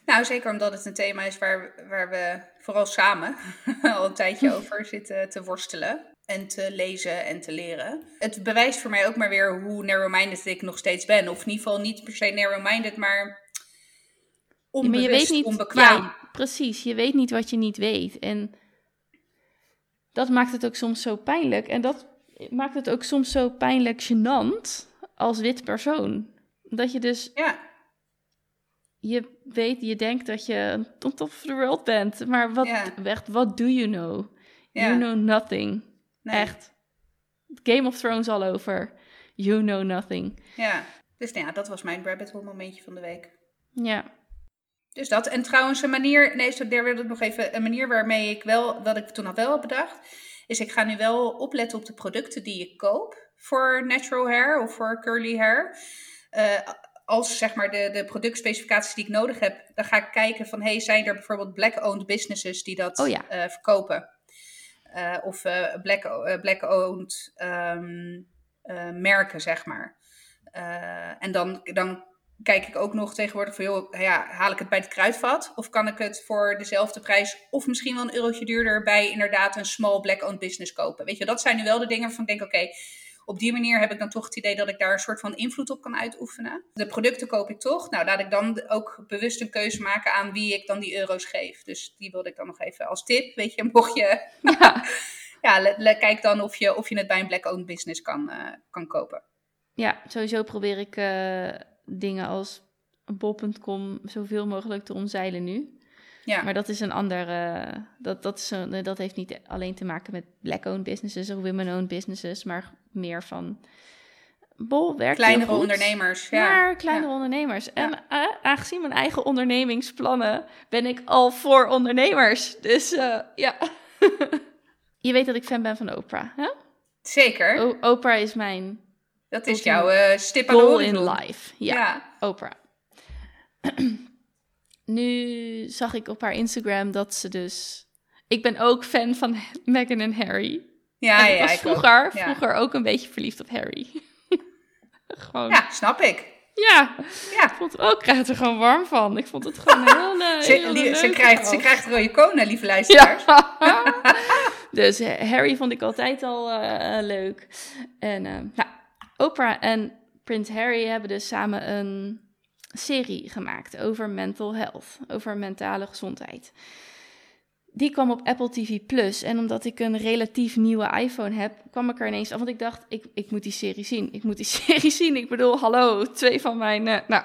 Nou, zeker omdat het een thema is waar, waar we vooral samen al een tijdje over zitten te worstelen. En te lezen en te leren. Het bewijst voor mij ook maar weer hoe narrow-minded ik nog steeds ben. Of in ieder geval niet per se narrow-minded, maar Ja, maar onbewust, je weet niet, onbekwaam. ja, precies. Je weet niet wat je niet weet. En dat maakt het ook soms zo pijnlijk. En dat maakt het ook soms zo pijnlijk gênant als wit persoon. Dat je dus, Ja, je weet, je denkt dat je on top of the world bent. Maar wat, Ja. echt, wat do you know? Ja. You know nothing. nee. Echt. Game of Thrones all over. You know nothing. Ja, dus nou ja, dat was mijn rabbit hole momentje van de week. Ja. Dus dat. En trouwens, een manier, nee, daar wilde ik nog even, een manier waarmee ik wel, wat ik toen al wel had bedacht, is ik ga nu wel opletten op de producten die ik koop voor natural hair of voor curly hair. Eh, als zeg maar de, de productspecificaties die ik nodig heb, dan ga ik kijken van, hey, zijn er bijvoorbeeld black-owned businesses die dat Oh ja. eh, verkopen? Eh, of eh, black, black-owned ehm, eh, merken, zeg maar. En dan, dan kijk ik ook nog tegenwoordig van, joh, ja, haal ik het bij het kruidvat? Of kan ik het voor dezelfde prijs, of misschien wel een eurotje duurder, bij inderdaad een small black-owned business kopen? Weet je, dat zijn nu wel de dingen waarvan ik denk, oké, op die manier heb ik dan toch het idee dat ik daar een soort van invloed op kan uitoefenen. De producten koop ik toch. Nou, laat ik dan ook bewust een keuze maken aan wie ik dan die euro's geef. Dus die wilde ik dan nog even als tip. Weet je, mocht je. Ja. kijk dan of je, of je het bij een black-owned business kan, eh, kan kopen. Ja, sowieso probeer ik eh, dingen als bol.com zoveel mogelijk te omzeilen nu. Ja, Maar dat is een ander. eh, dat, dat, is een, dat heeft niet alleen te maken met black-owned businesses of women-owned businesses, maar meer van. Bol werkt kleinere goed, ondernemers. Ja. Maar kleinere ondernemers. En aangezien mijn eigen ondernemingsplannen ben ik al voor ondernemers. Dus eh, ja. Je weet dat ik fan ben van Oprah. Hè? Zeker. O- Oprah is mijn dat is jouw eh, stip aan de goal in life. Ja. Ja. Oprah. nu zag ik op haar Instagram dat ze dus... Ik ben ook fan van Meghan en Harry. Ja, en ja, ik was ik ook. vroeger, Ja. vroeger ook een beetje verliefd op Harry. gewoon, ja. Snap ik. ja. Ja. Ik vond, oh, ik krijg het er gewoon warm van. Ik vond het gewoon heel, eh, Ze, ze, leuk krijgt, ze krijgt rode konen, lieve luisteraars. Ja. dus eh, Harry vond ik altijd al eh, leuk. En nou, Oprah en Prins Harry hebben dus samen een serie gemaakt over mental health, over mentale gezondheid. Die kwam op Apple TV Plus. En omdat ik een relatief nieuwe iPhone heb, kwam ik er ineens af. Want ik dacht, ik, ik moet die serie zien. Ik moet die serie zien. Ik bedoel, hallo, twee van mijn eh, nou,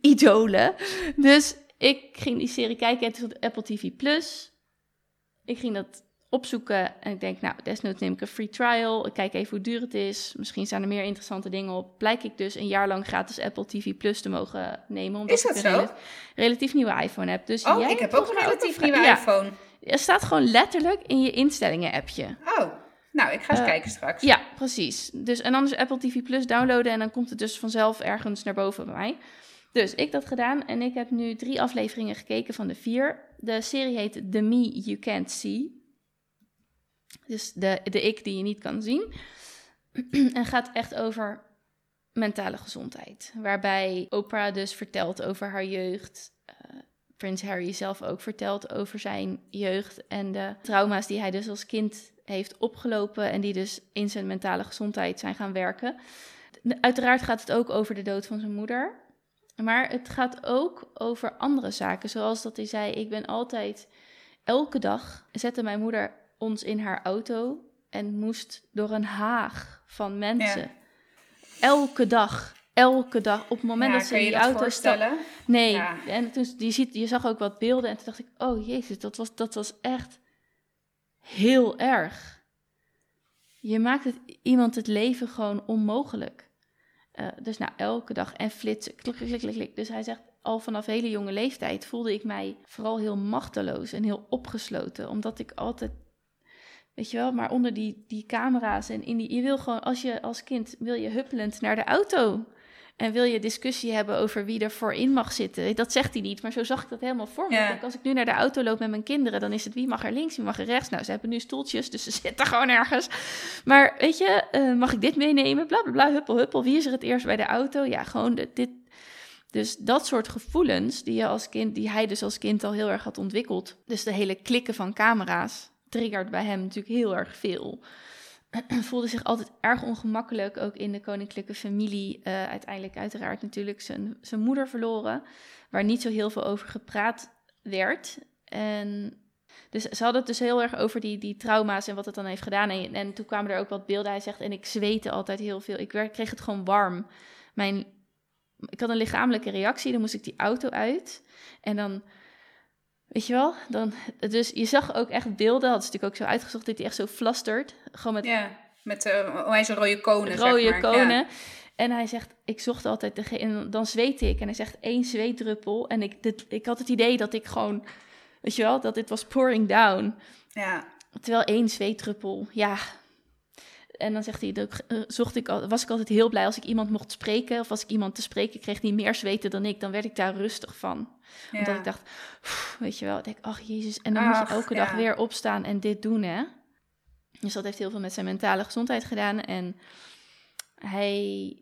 idolen. Dus ik ging die serie kijken. Het is op Apple TV Plus. Ik ging dat opzoeken en ik denk, nou, desnoods neem ik een free trial. Ik kijk even hoe duur het is. Misschien staan er meer interessante dingen op. Blijk ik dus een jaar lang gratis Apple TV Plus te mogen nemen. Omdat Is dat ik een zo? rela- relatief nieuwe iPhone heb. Dus Oh, jij ik heb ook een relatief nieuwe ja, iPhone. Het staat gewoon letterlijk in je instellingen-appje. Oh, nou, ik ga eens Eh, kijken straks. Ja, precies. Dus, en dan is Apple TV Plus downloaden en dan komt het dus vanzelf ergens naar boven bij mij. Dus ik dat gedaan en ik heb nu drie afleveringen gekeken van de vier. De serie heet The Me You Can't See. Dus de, de ik die je niet kan zien. en gaat echt over mentale gezondheid. Waarbij Oprah dus vertelt over haar jeugd. eh, Prins Harry zelf ook vertelt over zijn jeugd en de trauma's die hij dus als kind heeft opgelopen en die dus in zijn mentale gezondheid zijn gaan werken. Uiteraard gaat het ook over de dood van zijn moeder. Maar het gaat ook over andere zaken. Zoals dat hij zei, ik ben altijd... Elke dag zette mijn moeder ons in haar auto... en moest door een haag van mensen. Ja. Elke dag. Elke dag. Op het moment Ja, dat ze je die dat auto stapte... Nee, Ja. en toen, je, ziet, je zag ook wat beelden en toen dacht ik... Oh jezus, dat was, dat was echt heel erg. Je maakt het, iemand het leven gewoon onmogelijk. Eh, dus nou, elke dag en flitsen, klik, klik, klik, klik. Dus hij zegt, al vanaf hele jonge leeftijd voelde ik mij vooral heel machteloos en heel opgesloten. Omdat ik altijd, weet je wel, maar onder die, die camera's en in die... Je wil gewoon, als je als kind, wil je huppelend naar de auto. En wil je discussie hebben over wie er voorin mag zitten? Dat zegt hij niet, maar zo zag ik dat helemaal voor me. Ja. Ik denk, als ik nu naar de auto loop met mijn kinderen, dan is het wie mag er links, wie mag er rechts. Nou, ze hebben nu stoeltjes, dus ze zitten gewoon ergens. Maar weet je, eh, mag ik dit meenemen? Bla bla bla, huppel huppel. Wie is er het eerst bij de auto? Ja, gewoon de- dit. Dus dat soort gevoelens die, je als kind, die hij dus als kind al heel erg had ontwikkeld. Dus de hele klikken van camera's triggert bij hem natuurlijk heel erg veel. Voelde zich altijd erg ongemakkelijk, ook in de koninklijke familie. Eh, uiteindelijk uiteraard natuurlijk zijn, zijn moeder verloren, waar niet zo heel veel over gepraat werd. En dus ze hadden het dus heel erg over die, die trauma's en wat het dan heeft gedaan. En, en toen kwamen er ook wat beelden. Hij zegt, en ik zweette altijd heel veel. Ik werd, kreeg het gewoon warm. Mijn, ik had een lichamelijke reactie, dan moest ik die auto uit. En dan, weet je wel, dan, dus je zag ook echt beelden. Had ze natuurlijk ook zo uitgezocht dat hij echt zo flastert. Gewoon met Ja, met uh, rode konen, rode zeg maar. konen. Ja. En hij zegt, ik zocht altijd, de, en dan zweet ik. En hij zegt, één zweetdruppel. En ik, dit, ik had het idee dat ik gewoon, weet je wel, dat dit was pouring down. Ja. Terwijl één zweetdruppel, ja. En dan zegt hij, dat, eh, zocht ik, al- was ik altijd heel blij als ik iemand mocht spreken. Of als ik iemand te spreken kreeg die meer zweten dan ik. Dan werd ik daar rustig van. ja. Omdat ik dacht, weet je wel, ik denk, ach jezus. En dan moet Ach, je elke dag ja. weer opstaan en dit doen, hè. Dus dat heeft heel veel met zijn mentale gezondheid gedaan. En hij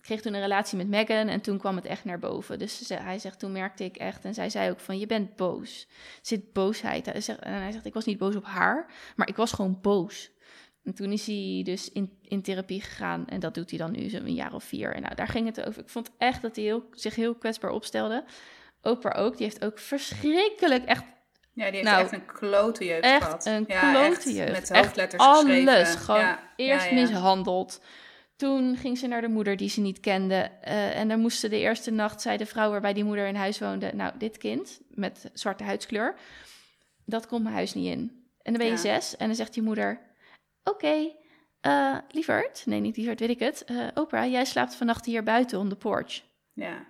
kreeg toen een relatie met Megan en toen kwam het echt naar boven. Dus hij zegt, toen merkte ik echt, en zij zei ook van, je bent boos. Zit boosheid. En hij zegt, ik was niet boos op haar, maar ik was gewoon boos. En toen is hij dus in, in therapie gegaan en dat doet hij dan nu zo'n jaar of vier. En nou, daar ging het over. Ik vond echt dat hij heel, zich heel kwetsbaar opstelde. Oprah ook, die heeft ook verschrikkelijk echt ja, die heeft Nou, echt een klote jeugd echt gehad. een ja, klote echt jeugd. Met Echt hoofdletters alles. geschreven. Gewoon ja. eerst ja, mishandeld. Toen ging ze naar de moeder die ze niet kende. eh, en dan moest ze de eerste nacht, zei de vrouw waarbij die moeder in huis woonde... nou, dit kind met zwarte huidskleur, dat komt mijn huis niet in. En dan ben je zes en dan zegt die moeder... oké, eh, lieverd, nee niet lieverd, weet ik het... eh, Oprah, jij slaapt vannacht hier buiten on the porch. Ja.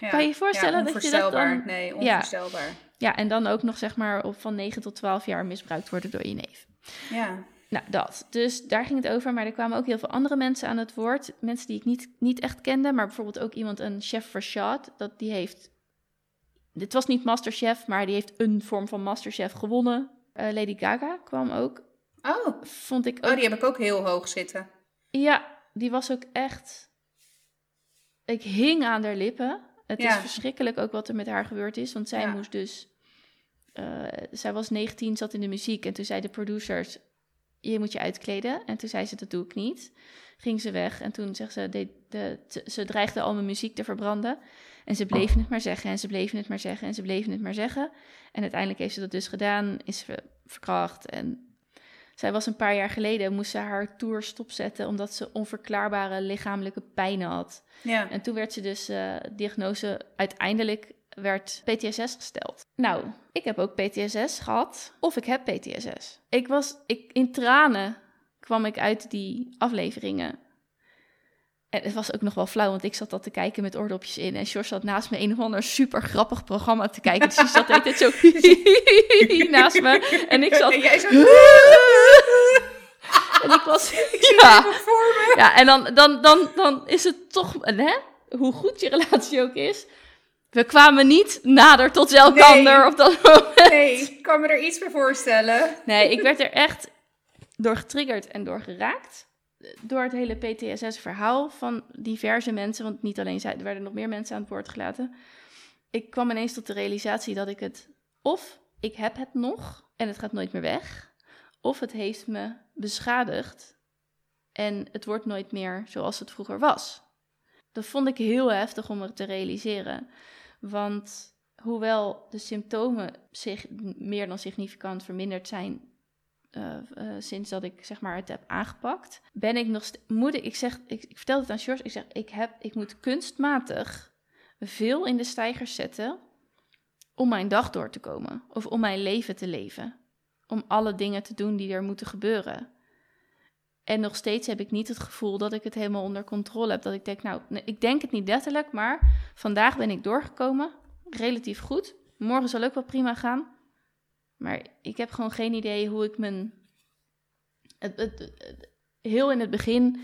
Ja. Kan je je voorstellen ja, dat je dat dan- Nee, Ja. onvoorstelbaar. Ja, en dan ook nog zeg maar op van 9 tot 12 jaar misbruikt worden door je neef. Ja. Nou, dat. Dus daar ging het over. Maar er kwamen ook heel veel andere mensen aan het woord. Mensen die ik niet, niet echt kende. Maar bijvoorbeeld ook iemand, een chef Rashad. Dat die heeft... Dit was niet Masterchef, maar die heeft een vorm van Masterchef gewonnen. Eh, Lady Gaga kwam ook. Oh. Vond ik ook... oh, die heb ik ook heel hoog zitten. Ja, die was ook echt... Ik hing aan haar lippen. Het is verschrikkelijk ook wat er met haar gebeurd is. Want zij Ja. moest dus... eh, zij was 19, zat in de muziek. En toen zei de producers... Je moet je uitkleden. En toen zei ze, dat doe ik niet. Ging ze weg. En toen zegt ze... De, ze dreigde al mijn muziek te verbranden. En ze bleven het maar zeggen. En ze bleven het maar zeggen. En ze bleven het maar zeggen. En uiteindelijk heeft ze dat dus gedaan. Is ze verkracht. En zij was een paar jaar geleden, moest ze haar tour stopzetten omdat ze onverklaarbare lichamelijke pijn had. Ja. En toen werd ze dus eh, diagnose, uiteindelijk werd PTSS gesteld. Nou, ik heb ook PTSS gehad, of ik heb PTSS. Ik was, ik, in tranen kwam ik uit die afleveringen. En het was ook nog wel flauw, want ik zat dat te kijken met oordopjes in. En George zat naast me een of ander super grappig programma te kijken. Dus die zat de hele tijd zo naast me. En ik zat... En jij zo... En ik was... Ik Ja. en dan, dan, dan, dan is het toch, hè, hoe goed je relatie ook is. We kwamen niet nader tot elkander Nee. op dat moment. Nee, ik kan me er iets bij voorstellen. Nee, ik werd er echt door getriggerd en door geraakt. Door het hele PTSS-verhaal van diverse mensen. Want niet alleen zij, er werden nog meer mensen aan het woord gelaten. Ik kwam ineens tot de realisatie dat ik het... Of ik heb het nog en het gaat nooit meer weg. Of het heeft me beschadigd en het wordt nooit meer zoals het vroeger was. Dat vond ik heel heftig om het te realiseren. Want hoewel de symptomen zich meer dan significant verminderd zijn eh, eh, sinds dat ik zeg maar het heb aangepakt, ben ik nog moet ik, ik zeg ik, vertelde het aan George, ik zeg ik heb ik moet kunstmatig veel in de stijgers zetten om mijn dag door te komen of om mijn leven te leven, om alle dingen te doen die er moeten gebeuren. En nog steeds heb ik niet het gevoel dat ik het helemaal onder controle heb. Dat ik denk, nou, ik denk het niet letterlijk, maar vandaag ben ik doorgekomen. Relatief goed. Morgen zal ook wel prima gaan. Maar ik heb gewoon geen idee hoe ik mijn. Het, het, heel in het begin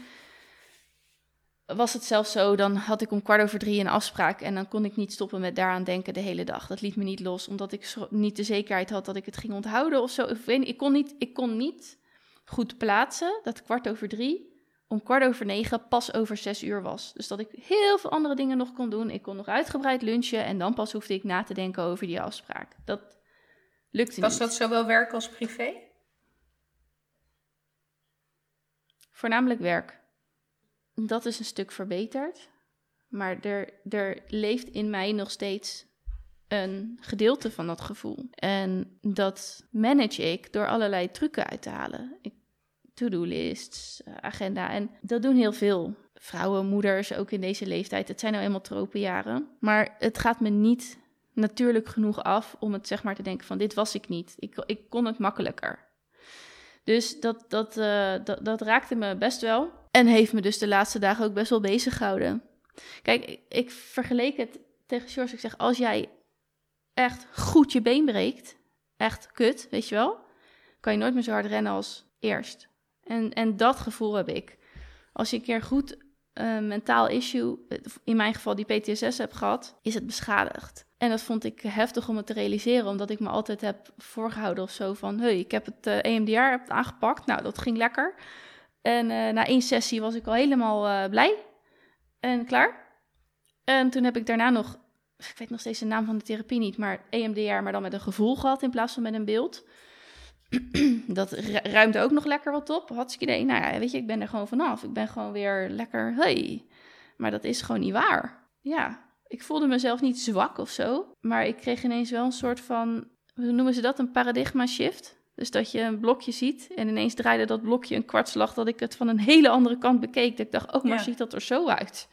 was het zelfs zo, dan had ik om kwart over drie een afspraak en dan kon ik niet stoppen met daaraan denken de hele dag. Dat liet me niet los, omdat ik niet de zekerheid had dat ik het ging onthouden of zo. Ik, ik, kon, niet, ik kon niet goed plaatsen dat kwart over drie om kwart over negen pas over zes uur was. Dus dat ik heel veel andere dingen nog kon doen. Ik kon nog uitgebreid lunchen en dan pas hoefde ik na te denken over die afspraak. Dat lukte was niet. Dat zowel werk als privé? Voornamelijk werk. Dat is een stuk verbeterd. Maar er, er leeft in mij nog steeds een gedeelte van dat gevoel. En dat manage ik door allerlei trucken uit te halen. To-do-lists, eh, agenda. En dat doen heel veel vrouwen, moeders, ook in deze leeftijd. Het zijn nou eenmaal tropenjaren. Maar het gaat me niet natuurlijk genoeg af om het zeg maar te denken van dit was ik niet. Ik, ik kon het makkelijker. Dus dat, dat, uh, dat, dat raakte me best wel. En heeft me dus de laatste dagen ook best wel bezig gehouden. Kijk, ik, vergeleek het tegen George. Ik zeg, als jij echt goed je been breekt, echt kut, weet je wel, kan je nooit meer zo hard rennen als eerst. En, en dat gevoel heb ik. Als je een keer goed uh, mentaal issue, in mijn geval die PTSS heb gehad, is het beschadigd. En dat vond ik heftig om het te realiseren, omdat ik me altijd heb voorgehouden of zo van, hey, ik heb het EMDR heb het aangepakt. Nou, dat ging lekker. En uh, na één sessie was ik al helemaal blij en klaar. En toen heb ik daarna nog, ik weet nog steeds de naam van de therapie niet, maar EMDR, maar dan met een gevoel gehad in plaats van met een beeld. dat ruimt ook nog lekker wat op. Hartstikke idee. Nou ja, weet je, ik ben er gewoon vanaf. Ik ben gewoon weer lekker, hey. Maar dat is gewoon niet waar. Ja, ik voelde mezelf niet zwak of zo. Maar ik kreeg ineens wel een soort van, hoe noemen ze dat? Een paradigma shift. Dus dat je een blokje ziet en ineens draaide dat blokje een kwartslag dat ik het van een hele andere kant bekeek. Dat ik dacht, oh, maar ja. ziet dat er zo uit?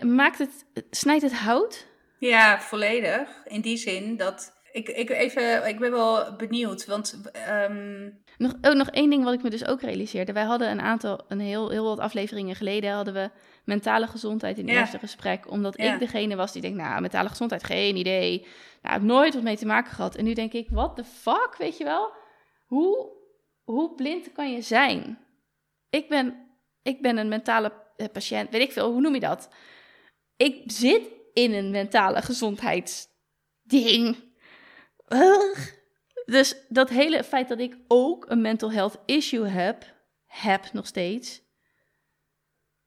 Maakt het, snijdt het hout? Ja, volledig. In die zin dat ik, ik, even, ik ben wel benieuwd, want... Um... Nog, oh, nog één ding wat ik me dus ook realiseerde. Wij hadden een aantal, een heel, heel wat afleveringen geleden... hadden we mentale gezondheid in het ja. eerste gesprek. Omdat Ja. ik degene was die denkt, nou, mentale gezondheid, geen idee. Nou, ik heb nooit wat mee te maken gehad. En nu denk ik, what the fuck, weet je wel? Hoe, hoe blind kan je zijn? Ik ben, ik ben een mentale eh, patiënt, weet ik veel, hoe noem je dat? Ik zit in een mentale gezondheidsding. Ugh. Dus dat hele feit dat ik ook een mental health issue heb, heb nog steeds,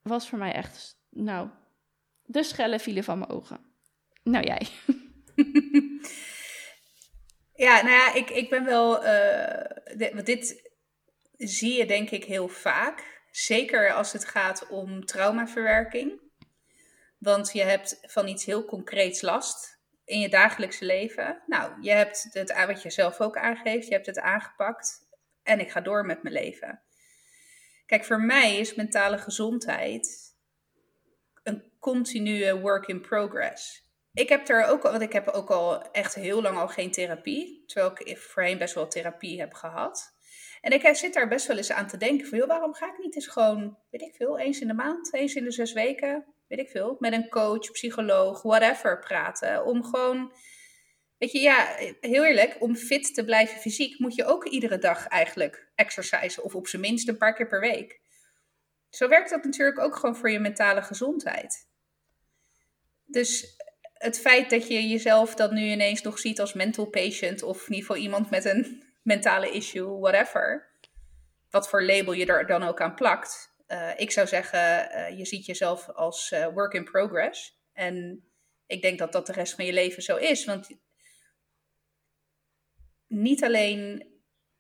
was voor mij echt, nou, de schellen vielen van mijn ogen. Nou jij. Ja, nou ja, ik, ik ben wel. eh, want dit zie je denk ik heel vaak. Zeker als het gaat om traumaverwerking. Want je hebt van iets heel concreets last in je dagelijkse leven. Nou, je hebt het aan wat je zelf ook aangeeft. Je hebt het aangepakt. En ik ga door met mijn leven. Kijk, voor mij is mentale gezondheid een continue work in progress ik heb er ook al, want ik heb ook al echt heel lang al geen therapie. Terwijl ik voorheen best wel therapie heb gehad. En ik zit daar best wel eens aan te denken van, waarom ga ik niet eens gewoon, weet ik veel, eens in de maand, eens in de zes weken, weet ik veel, met een coach, psycholoog, whatever praten. Om gewoon, weet je, ja, heel eerlijk, om fit te blijven fysiek moet je ook iedere dag eigenlijk exercisen. Of op zijn minst een paar keer per week. Zo werkt dat natuurlijk ook gewoon voor je mentale gezondheid. Dus het feit dat je jezelf dan nu ineens nog ziet als mental patient of in ieder geval iemand met een mentale issue, whatever, wat voor label je er dan ook aan plakt. Uh, ik zou zeggen, uh, je ziet jezelf als uh, work in progress. En ik denk dat dat de rest van je leven zo is. Want niet alleen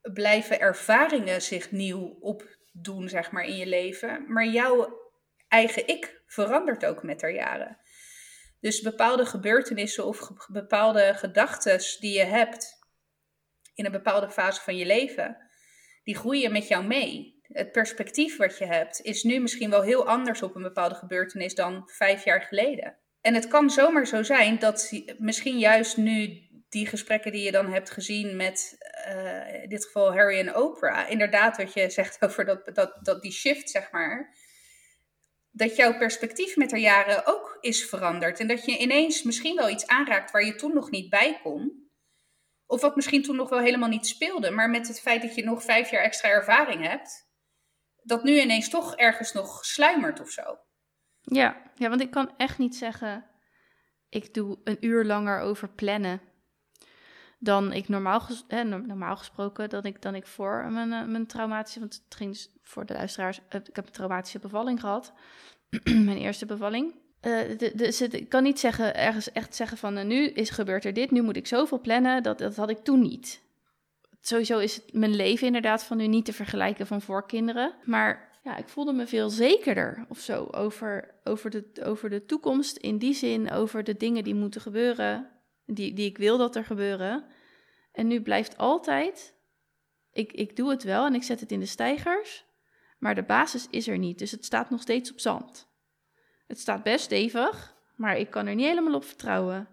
blijven ervaringen zich nieuw opdoen, zeg maar, in je leven, maar jouw eigen ik verandert ook met de jaren. Dus bepaalde gebeurtenissen of bepaalde gedachten die je hebt in een bepaalde fase van je leven, die groeien met jou mee. Het perspectief wat je hebt is nu misschien wel heel anders op een bepaalde gebeurtenis dan vijf jaar geleden. En het kan zomaar zo zijn dat misschien juist nu die gesprekken die je dan hebt gezien met uh, in dit geval Harry en Oprah, inderdaad wat je zegt over dat, dat, dat die shift, zeg maar, dat jouw perspectief met de jaren ook is veranderd. En dat je ineens misschien wel iets aanraakt waar je toen nog niet bij kon. Of wat misschien toen nog wel helemaal niet speelde. Maar met het feit dat je nog vijf jaar extra ervaring hebt. Dat nu ineens toch ergens nog sluimert of zo. Ja, ja, want ik kan echt niet zeggen, ik doe een uur langer over plannen dan ik normaal, eh, normaal gesproken, dan ik, dan ik voor mijn, uh, mijn traumatische, want het ging voor de luisteraars, uh, ik heb een traumatische bevalling gehad, mijn eerste bevalling. dus ik kan niet zeggen, ergens echt zeggen van, nu is gebeurt er dit, nu moet ik zoveel plannen, dat, dat had ik toen niet. Sowieso is het mijn leven inderdaad van nu niet te vergelijken van voor kinderen, maar ja, ik voelde me veel zekerder of zo over, over, de, over de toekomst. In die zin, over de dingen die moeten gebeuren, die, die ik wil dat er gebeuren. En nu blijft altijd, ik, ik doe het wel en ik zet het in de stijgers, maar de basis is er niet. Dus het staat nog steeds op zand. Het staat best stevig, maar ik kan er niet helemaal op vertrouwen.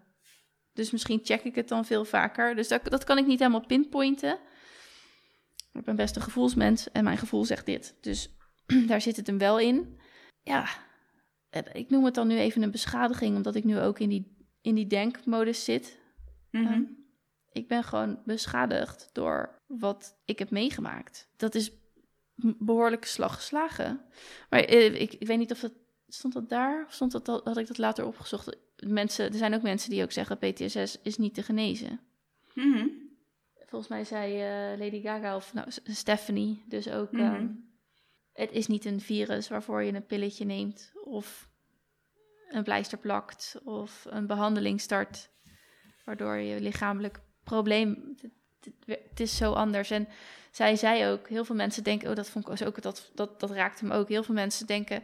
Dus misschien check ik het dan veel vaker. Dus dat, dat kan ik niet helemaal pinpointen. Ik ben best een gevoelsmens en mijn gevoel zegt dit. Dus daar zit het hem wel in. Ja, ik noem het dan nu even een beschadiging, omdat ik nu ook in die, in die denkmodus zit. Mhm. Ehm, ik ben gewoon beschadigd door wat ik heb meegemaakt. Dat is behoorlijk slag geslagen. Maar eh, ik, ik weet niet of het. Stond dat daar? Of stond dat, had ik dat later opgezocht? Mensen, er zijn ook mensen die ook zeggen: PTSS is niet te genezen. Mhm. Volgens mij zei eh, Lady Gaga of nou, Stephanie dus ook. Mhm. ehm, het is niet een virus waarvoor je een pilletje neemt of een pleister plakt of een behandeling start, waardoor je lichamelijk probleem. Het, is zo anders. En zij zei ook, heel veel mensen denken, oh dat vond ik ook, dat, dat, dat raakte me ook. Heel veel mensen denken,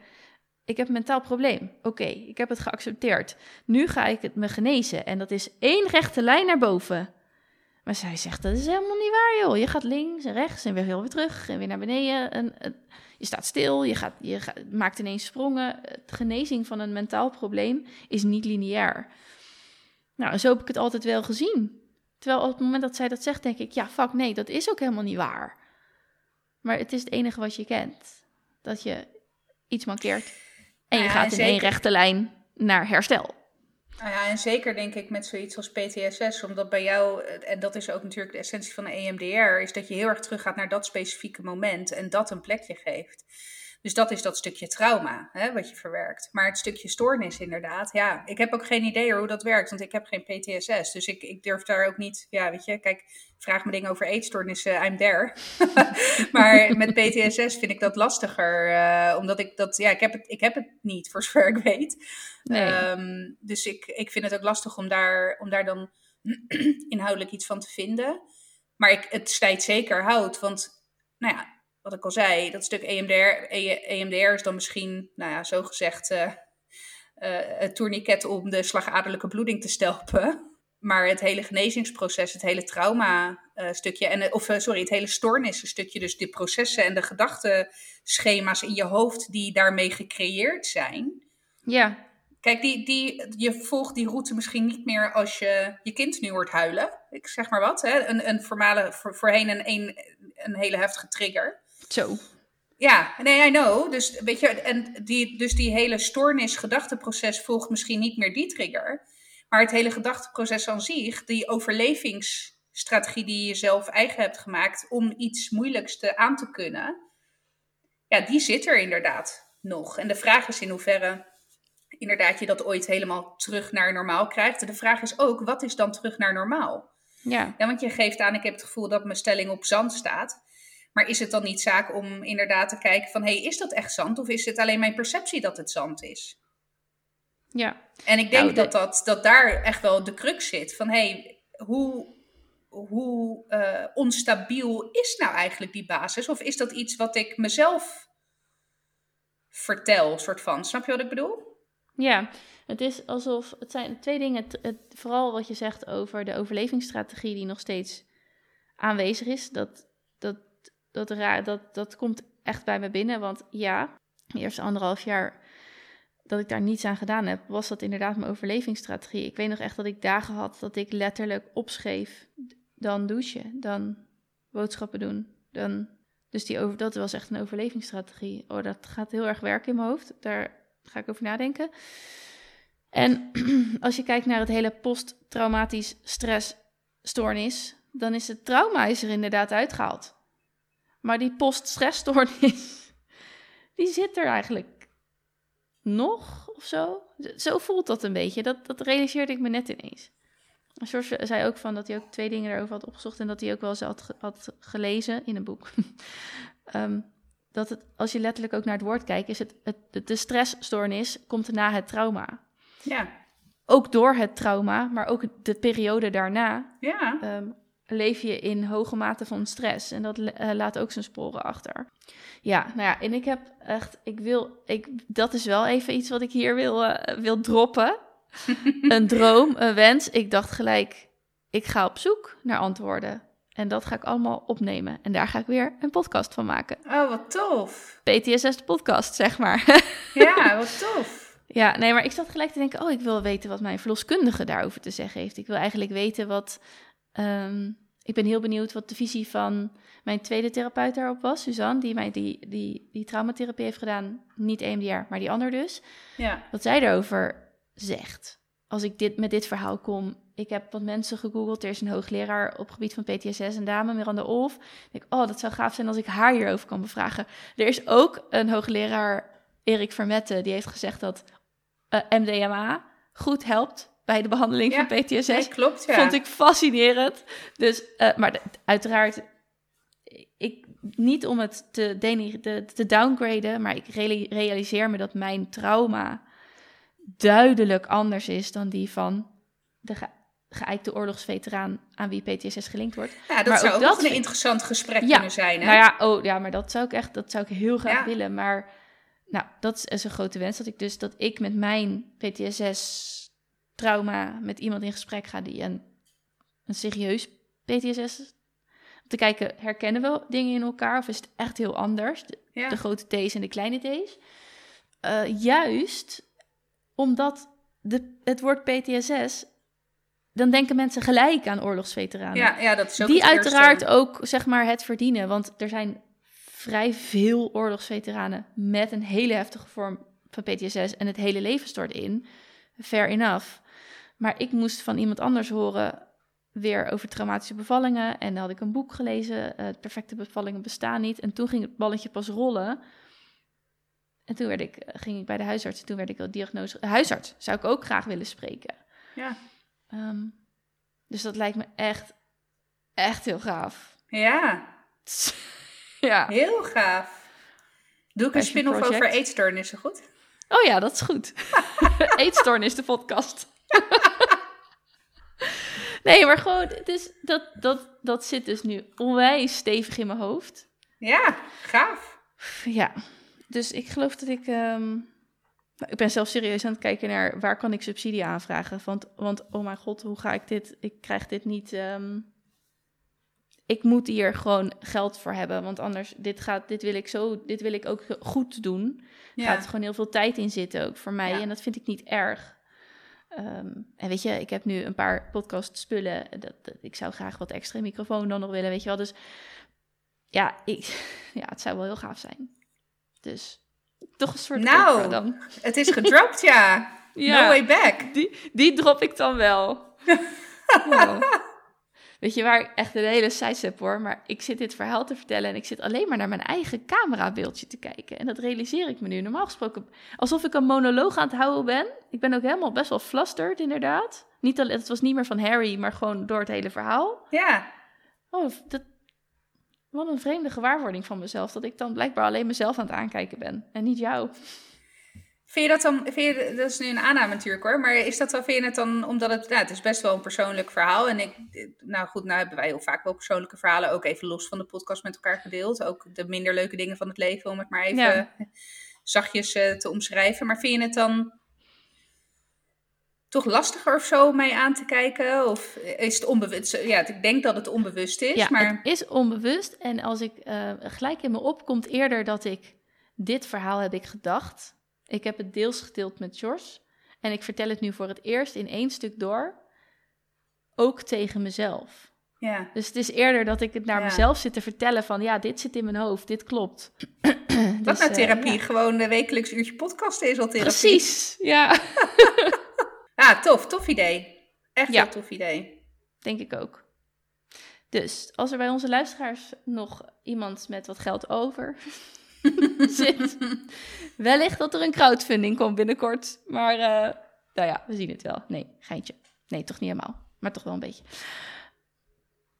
ik heb een mentaal probleem. Oké, ik heb het geaccepteerd. Nu ga ik het me genezen. En dat is één rechte lijn naar boven. Maar zij zegt, dat is helemaal niet waar, joh. Je gaat links en rechts en weer heel weer terug en weer naar beneden. En, je staat stil, je, gaat, je gaat, maakt ineens sprongen. De genezing van een mentaal probleem is niet lineair. Nou, zo heb ik het altijd wel gezien. Terwijl op het moment dat zij dat zegt, denk ik, ja, fuck, nee, dat is ook helemaal niet waar. Maar het is het enige wat je kent. Dat je iets mankeert en je Ja, gaat en in één rechte lijn naar herstel. Nou ja, en zeker denk ik met zoiets als PTSS, omdat bij jou, en dat is ook natuurlijk de essentie van de EMDR, is dat je heel erg teruggaat naar dat specifieke moment en dat een plekje geeft. Dus dat is dat stukje trauma, hè, wat je verwerkt. Maar het stukje stoornis inderdaad, ja, ik heb ook geen idee hoe dat werkt, want ik heb geen PTSS. Dus ik, ik durf daar ook niet, ja, weet je, kijk, vraag me dingen over eetstoornissen, I'm there. maar met PTSS vind ik dat lastiger, eh, omdat ik dat, ja, ik heb, het, ik heb het niet, voor zover ik weet. Nee. Ehm, dus ik, ik vind het ook lastig om daar, om daar dan inhoudelijk iets van te vinden. Maar ik, het snijdt zeker hout. Want, nou ja, wat ik al zei, dat stuk E EMDR, E- EMDR is dan misschien, nou ja, zo gezegd, eh, eh, het tourniquet om de slagaderlijke bloeding te stelpen. Maar het hele genezingsproces, het hele trauma-stukje, en eh, of eh, sorry, het hele stoornissen-stukje, dus de processen en de gedachtenschema's in je hoofd die daarmee gecreëerd zijn, Ja, Kijk, die, die, je volgt die route misschien niet meer als je je kind nu hoort huilen. Ik zeg maar wat. Hè? Een, een formale, voor, voorheen een, een, een hele heftige trigger. Zo. Ja, nee, I know. Dus, weet je, en die, dus die hele stoornis-gedachteproces volgt misschien niet meer die trigger. Maar het hele gedachteproces aan zich, die overlevingsstrategie die je zelf eigen hebt gemaakt om iets moeilijks te aan te kunnen, ja, die zit er inderdaad nog. En de vraag is in hoeverre inderdaad je dat ooit helemaal terug naar normaal krijgt. De vraag is ook, wat is dan terug naar normaal? Ja, Ja, want je geeft aan, ik heb het gevoel dat mijn stelling op zand staat. Maar is het dan niet zaak om inderdaad te kijken van, hé, hey, is dat echt zand? Of is het alleen mijn perceptie dat het zand is? ja. En ik denk Nou, dat, dat, dat daar echt wel de crux zit. Van, hé, hey, hoe, hoe eh, onstabiel is nou eigenlijk die basis? Of is dat iets wat ik mezelf vertel, soort van? Snap je wat ik bedoel? Ja, het is alsof het zijn twee dingen. Het, het- vooral wat je zegt over de overlevingsstrategie die nog steeds aanwezig is. Dat, dat, dat, raar, dat, dat komt echt bij me binnen. Want ja, de eerste anderhalf jaar dat ik daar niets aan gedaan heb, was dat inderdaad mijn overlevingsstrategie. Ik weet nog echt dat ik dagen had dat ik letterlijk opschreef. Dan douchen, dan boodschappen doen, dan... Dus die over, dat was echt een overlevingsstrategie. Oh, dat gaat heel erg werken in mijn hoofd. Daar ga ik over nadenken. En als je kijkt naar het hele posttraumatisch stressstoornis, dan is het trauma is er inderdaad uitgehaald. Maar die poststressstoornis, die zit er eigenlijk nog of zo. Zo voelt dat een beetje. Dat, dat realiseerde ik me net ineens. George zei ook van dat hij ook twee dingen daarover had opgezocht en dat hij ook wel eens had, ge- had gelezen in een boek. Ehm, dat het, als je letterlijk ook naar het woord kijkt, is het, het de stressstoornis komt na het trauma. Ja, Ook door het trauma, maar ook de periode daarna ja. ehm, leef je in hoge mate van stress. En dat eh, laat ook zijn sporen achter. Ja, nou ja, en ik heb echt, ik wil, ik, dat is wel even iets wat ik hier wil, eh, wil droppen. een droom, een wens. Ik dacht gelijk, ik ga op zoek naar antwoorden. En dat ga ik allemaal opnemen. En daar ga ik weer een podcast van maken. Oh, wat tof. PTSS de podcast, zeg maar. Ja, wat tof. Ja, nee, maar ik zat gelijk te denken: oh, ik wil weten wat mijn verloskundige daarover te zeggen heeft. Ik wil eigenlijk weten wat. Ehm, ik ben heel benieuwd wat de visie van mijn tweede therapeut daarop was, Suzanne, die mij die, die, die traumatherapie heeft gedaan. Niet EMDR, maar die ander dus. Ja, Wat zij erover zegt. Als ik dit, met dit verhaal kom. Ik heb wat mensen gegoogeld. Er is een hoogleraar op gebied van PTSS, een dame, Miranda Olf. Ik denk, oh, dat zou gaaf zijn als ik haar hierover kan bevragen. Er is ook een hoogleraar, Erik Vermette, die heeft gezegd dat eh, MDMA goed helpt bij de behandeling Ja, van PTSS. nee, klopt, ja. Vond ik fascinerend. Dus, eh, maar de- uiteraard, ik, niet om het te, te downgraden, maar ik reali- realiseer me dat mijn trauma duidelijk anders is dan die van de ge- geëikte oorlogsveteraan aan wie PTSS gelinkt wordt. ja dat maar zou ook dat een vind- interessant gesprek Ja, kunnen zijn. Hè? Nou ja, oh, ja, maar dat zou ik echt, dat zou ik heel graag Ja. willen. Maar nou, dat is een grote wens dat ik dus dat ik met mijn PTSS trauma met iemand in gesprek ga die een, een serieus PTSS om te kijken herkennen we dingen in elkaar of is het echt heel anders? De, Ja. de grote T's en de kleine T's. Eh, juist omdat de, het woord PTSS dan denken mensen gelijk aan oorlogsveteranen ja, ja, dat is ook die eerste. uiteraard ook zeg maar het verdienen. Want er zijn vrij veel oorlogsveteranen met een hele heftige vorm van PTSS en het hele leven stort in. Fair enough. Maar ik moest van iemand anders horen weer over traumatische bevallingen. En dan had ik een boek gelezen, eh, Perfecte bevallingen bestaan niet. En toen ging het balletje pas rollen. En toen werd ik, eh, ging ik bij de huisarts en toen werd ik al diagnose... Huisarts zou ik ook graag willen spreken. Ja. Ehm, dus dat lijkt me echt, echt heel gaaf. ja, ja. heel gaaf. Doe ik een spin-off over eetstoornissen, goed? Oh ja, dat is goed. Eetstoornis, de podcast. nee, maar gewoon, het is, dat, dat, dat zit dus nu onwijs stevig in mijn hoofd. Ja, gaaf. Ja, dus ik geloof dat ik... ehm, ik ben zelf serieus aan het kijken naar waar kan ik subsidie aanvragen. Want, want oh mijn god, hoe ga ik dit... Ik krijg dit niet... ehm, ik moet hier gewoon geld voor hebben. Want anders, dit, gaat, dit, wil, ik zo, dit wil ik ook goed doen. Ja. gaat gewoon heel veel tijd in zitten ook voor mij. Ja. En dat vind ik niet erg. Ehm, en weet je, ik heb nu een paar podcast spullen. Dat, dat- ik zou graag wat extra microfoon dan nog willen, weet je wel. Dus ja, ik, ja, het zou wel heel gaaf zijn. Dus toch een soort Nou. dan. Het is gedropt, ja. Ja. No way back. Die, die drop ik dan wel. Weet je waar ik echt een hele size heb hoor, maar ik zit dit verhaal te vertellen en ik zit alleen maar naar mijn eigen camerabeeldje te kijken. En dat realiseer ik me nu. Normaal gesproken, alsof ik een monoloog aan het houden ben. Ik ben ook helemaal best wel flustered inderdaad. Niet alleen, het was niet meer van Harry, maar gewoon door het hele verhaal. Ja, Oh, dat, wat een vreemde gewaarwording van mezelf, dat ik dan blijkbaar alleen mezelf aan het aankijken ben en niet jou. Vind je dat dan, vind je, dat is nu een aanname natuurlijk hoor, maar is dat wel, vind je het dan, omdat het, nou, het is best wel een persoonlijk verhaal en ik, nou goed, nou hebben wij heel vaak wel persoonlijke verhalen, ook even los van de podcast met elkaar gedeeld, ook de minder leuke dingen van het leven, om het maar even Ja. zachtjes eh, te omschrijven, maar vind je het dan toch lastiger of zo mee aan te kijken, of is het onbewust, ja, ik denk dat het onbewust is, Ja, maar het is onbewust. En als ik eh, gelijk in me opkomt eerder dat ik dit verhaal heb ik gedacht. Ik heb het deels gedeeld met George. En ik vertel het nu voor het eerst in één stuk door. Ook tegen mezelf. ja, Dus het is eerder dat ik het naar Ja. mezelf zit te vertellen van... ja, dit zit in mijn hoofd, dit klopt. wat Dus, nou therapie, ja. gewoon een wekelijks uurtje podcast is al therapie. Precies, ja. Ja, tof, tof idee. Echt heel tof idee. Denk ik ook. Dus als er bij onze luisteraars nog iemand met wat geld over zit. Wellicht dat er een crowdfunding komt binnenkort. Maar uh, nou ja, we zien het wel. Nee, geintje. Nee, toch niet helemaal. Maar toch wel een beetje.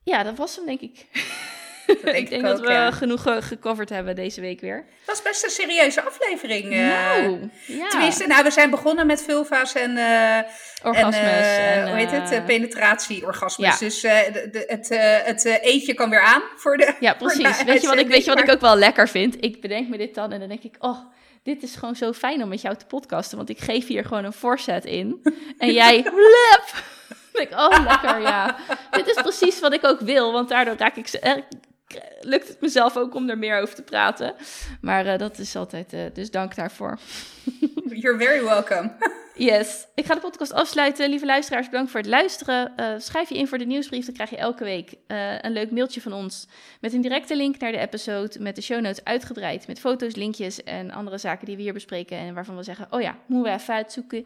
Ja, dat was hem, denk ik. denk ik denk dat we genoeg gecoverd hebben deze week weer. Het was best een serieuze aflevering. Uh, nou, ja. Tenminste, nou, we zijn begonnen met vulva's en... Uh, orgasmes. En, en hoe heet het? penetratie, orgasmes. Ja. Dus de, de, het, het eetje kan weer aan voor de Ja, precies. weet, je wat ik, weet je wat ik ook wel lekker vind? Ik bedenk me dit dan en dan denk ik... oh dit is gewoon zo fijn om met jou te podcasten, want ik geef hier gewoon een voorzet in. En jij, lep! ik, oh lekker, ja. Dit is precies wat ik ook wil, want daardoor raak ik, eh, lukt het mezelf ook om er meer over te praten. Maar uh, dat is altijd, uh, dus dank daarvoor. You're very welcome. yes. Ik ga de podcast afsluiten. Lieve luisteraars, bedankt voor het luisteren. Uh, schrijf je in voor de nieuwsbrief, dan krijg je elke week een leuk mailtje van ons. Met een directe link naar de episode, met de show notes uitgebreid. Met foto's, linkjes en andere zaken die we hier bespreken. En waarvan we zeggen, oh ja, moeten we even uitzoeken.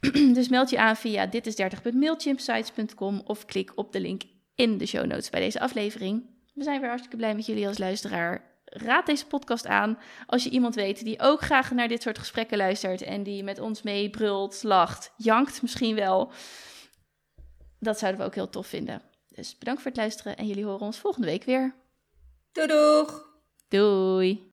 dus meld je aan via ditis30.mailchimpsites.com of klik op de link in de show notes bij deze aflevering. We zijn weer hartstikke blij met jullie als luisteraar. Raad deze podcast aan als je iemand weet die ook graag naar dit soort gesprekken luistert en die met ons mee brult, lacht, jankt misschien wel. Dat zouden we ook heel tof vinden. Dus bedankt voor het luisteren en jullie horen ons volgende week weer. Doei doeg! Doei!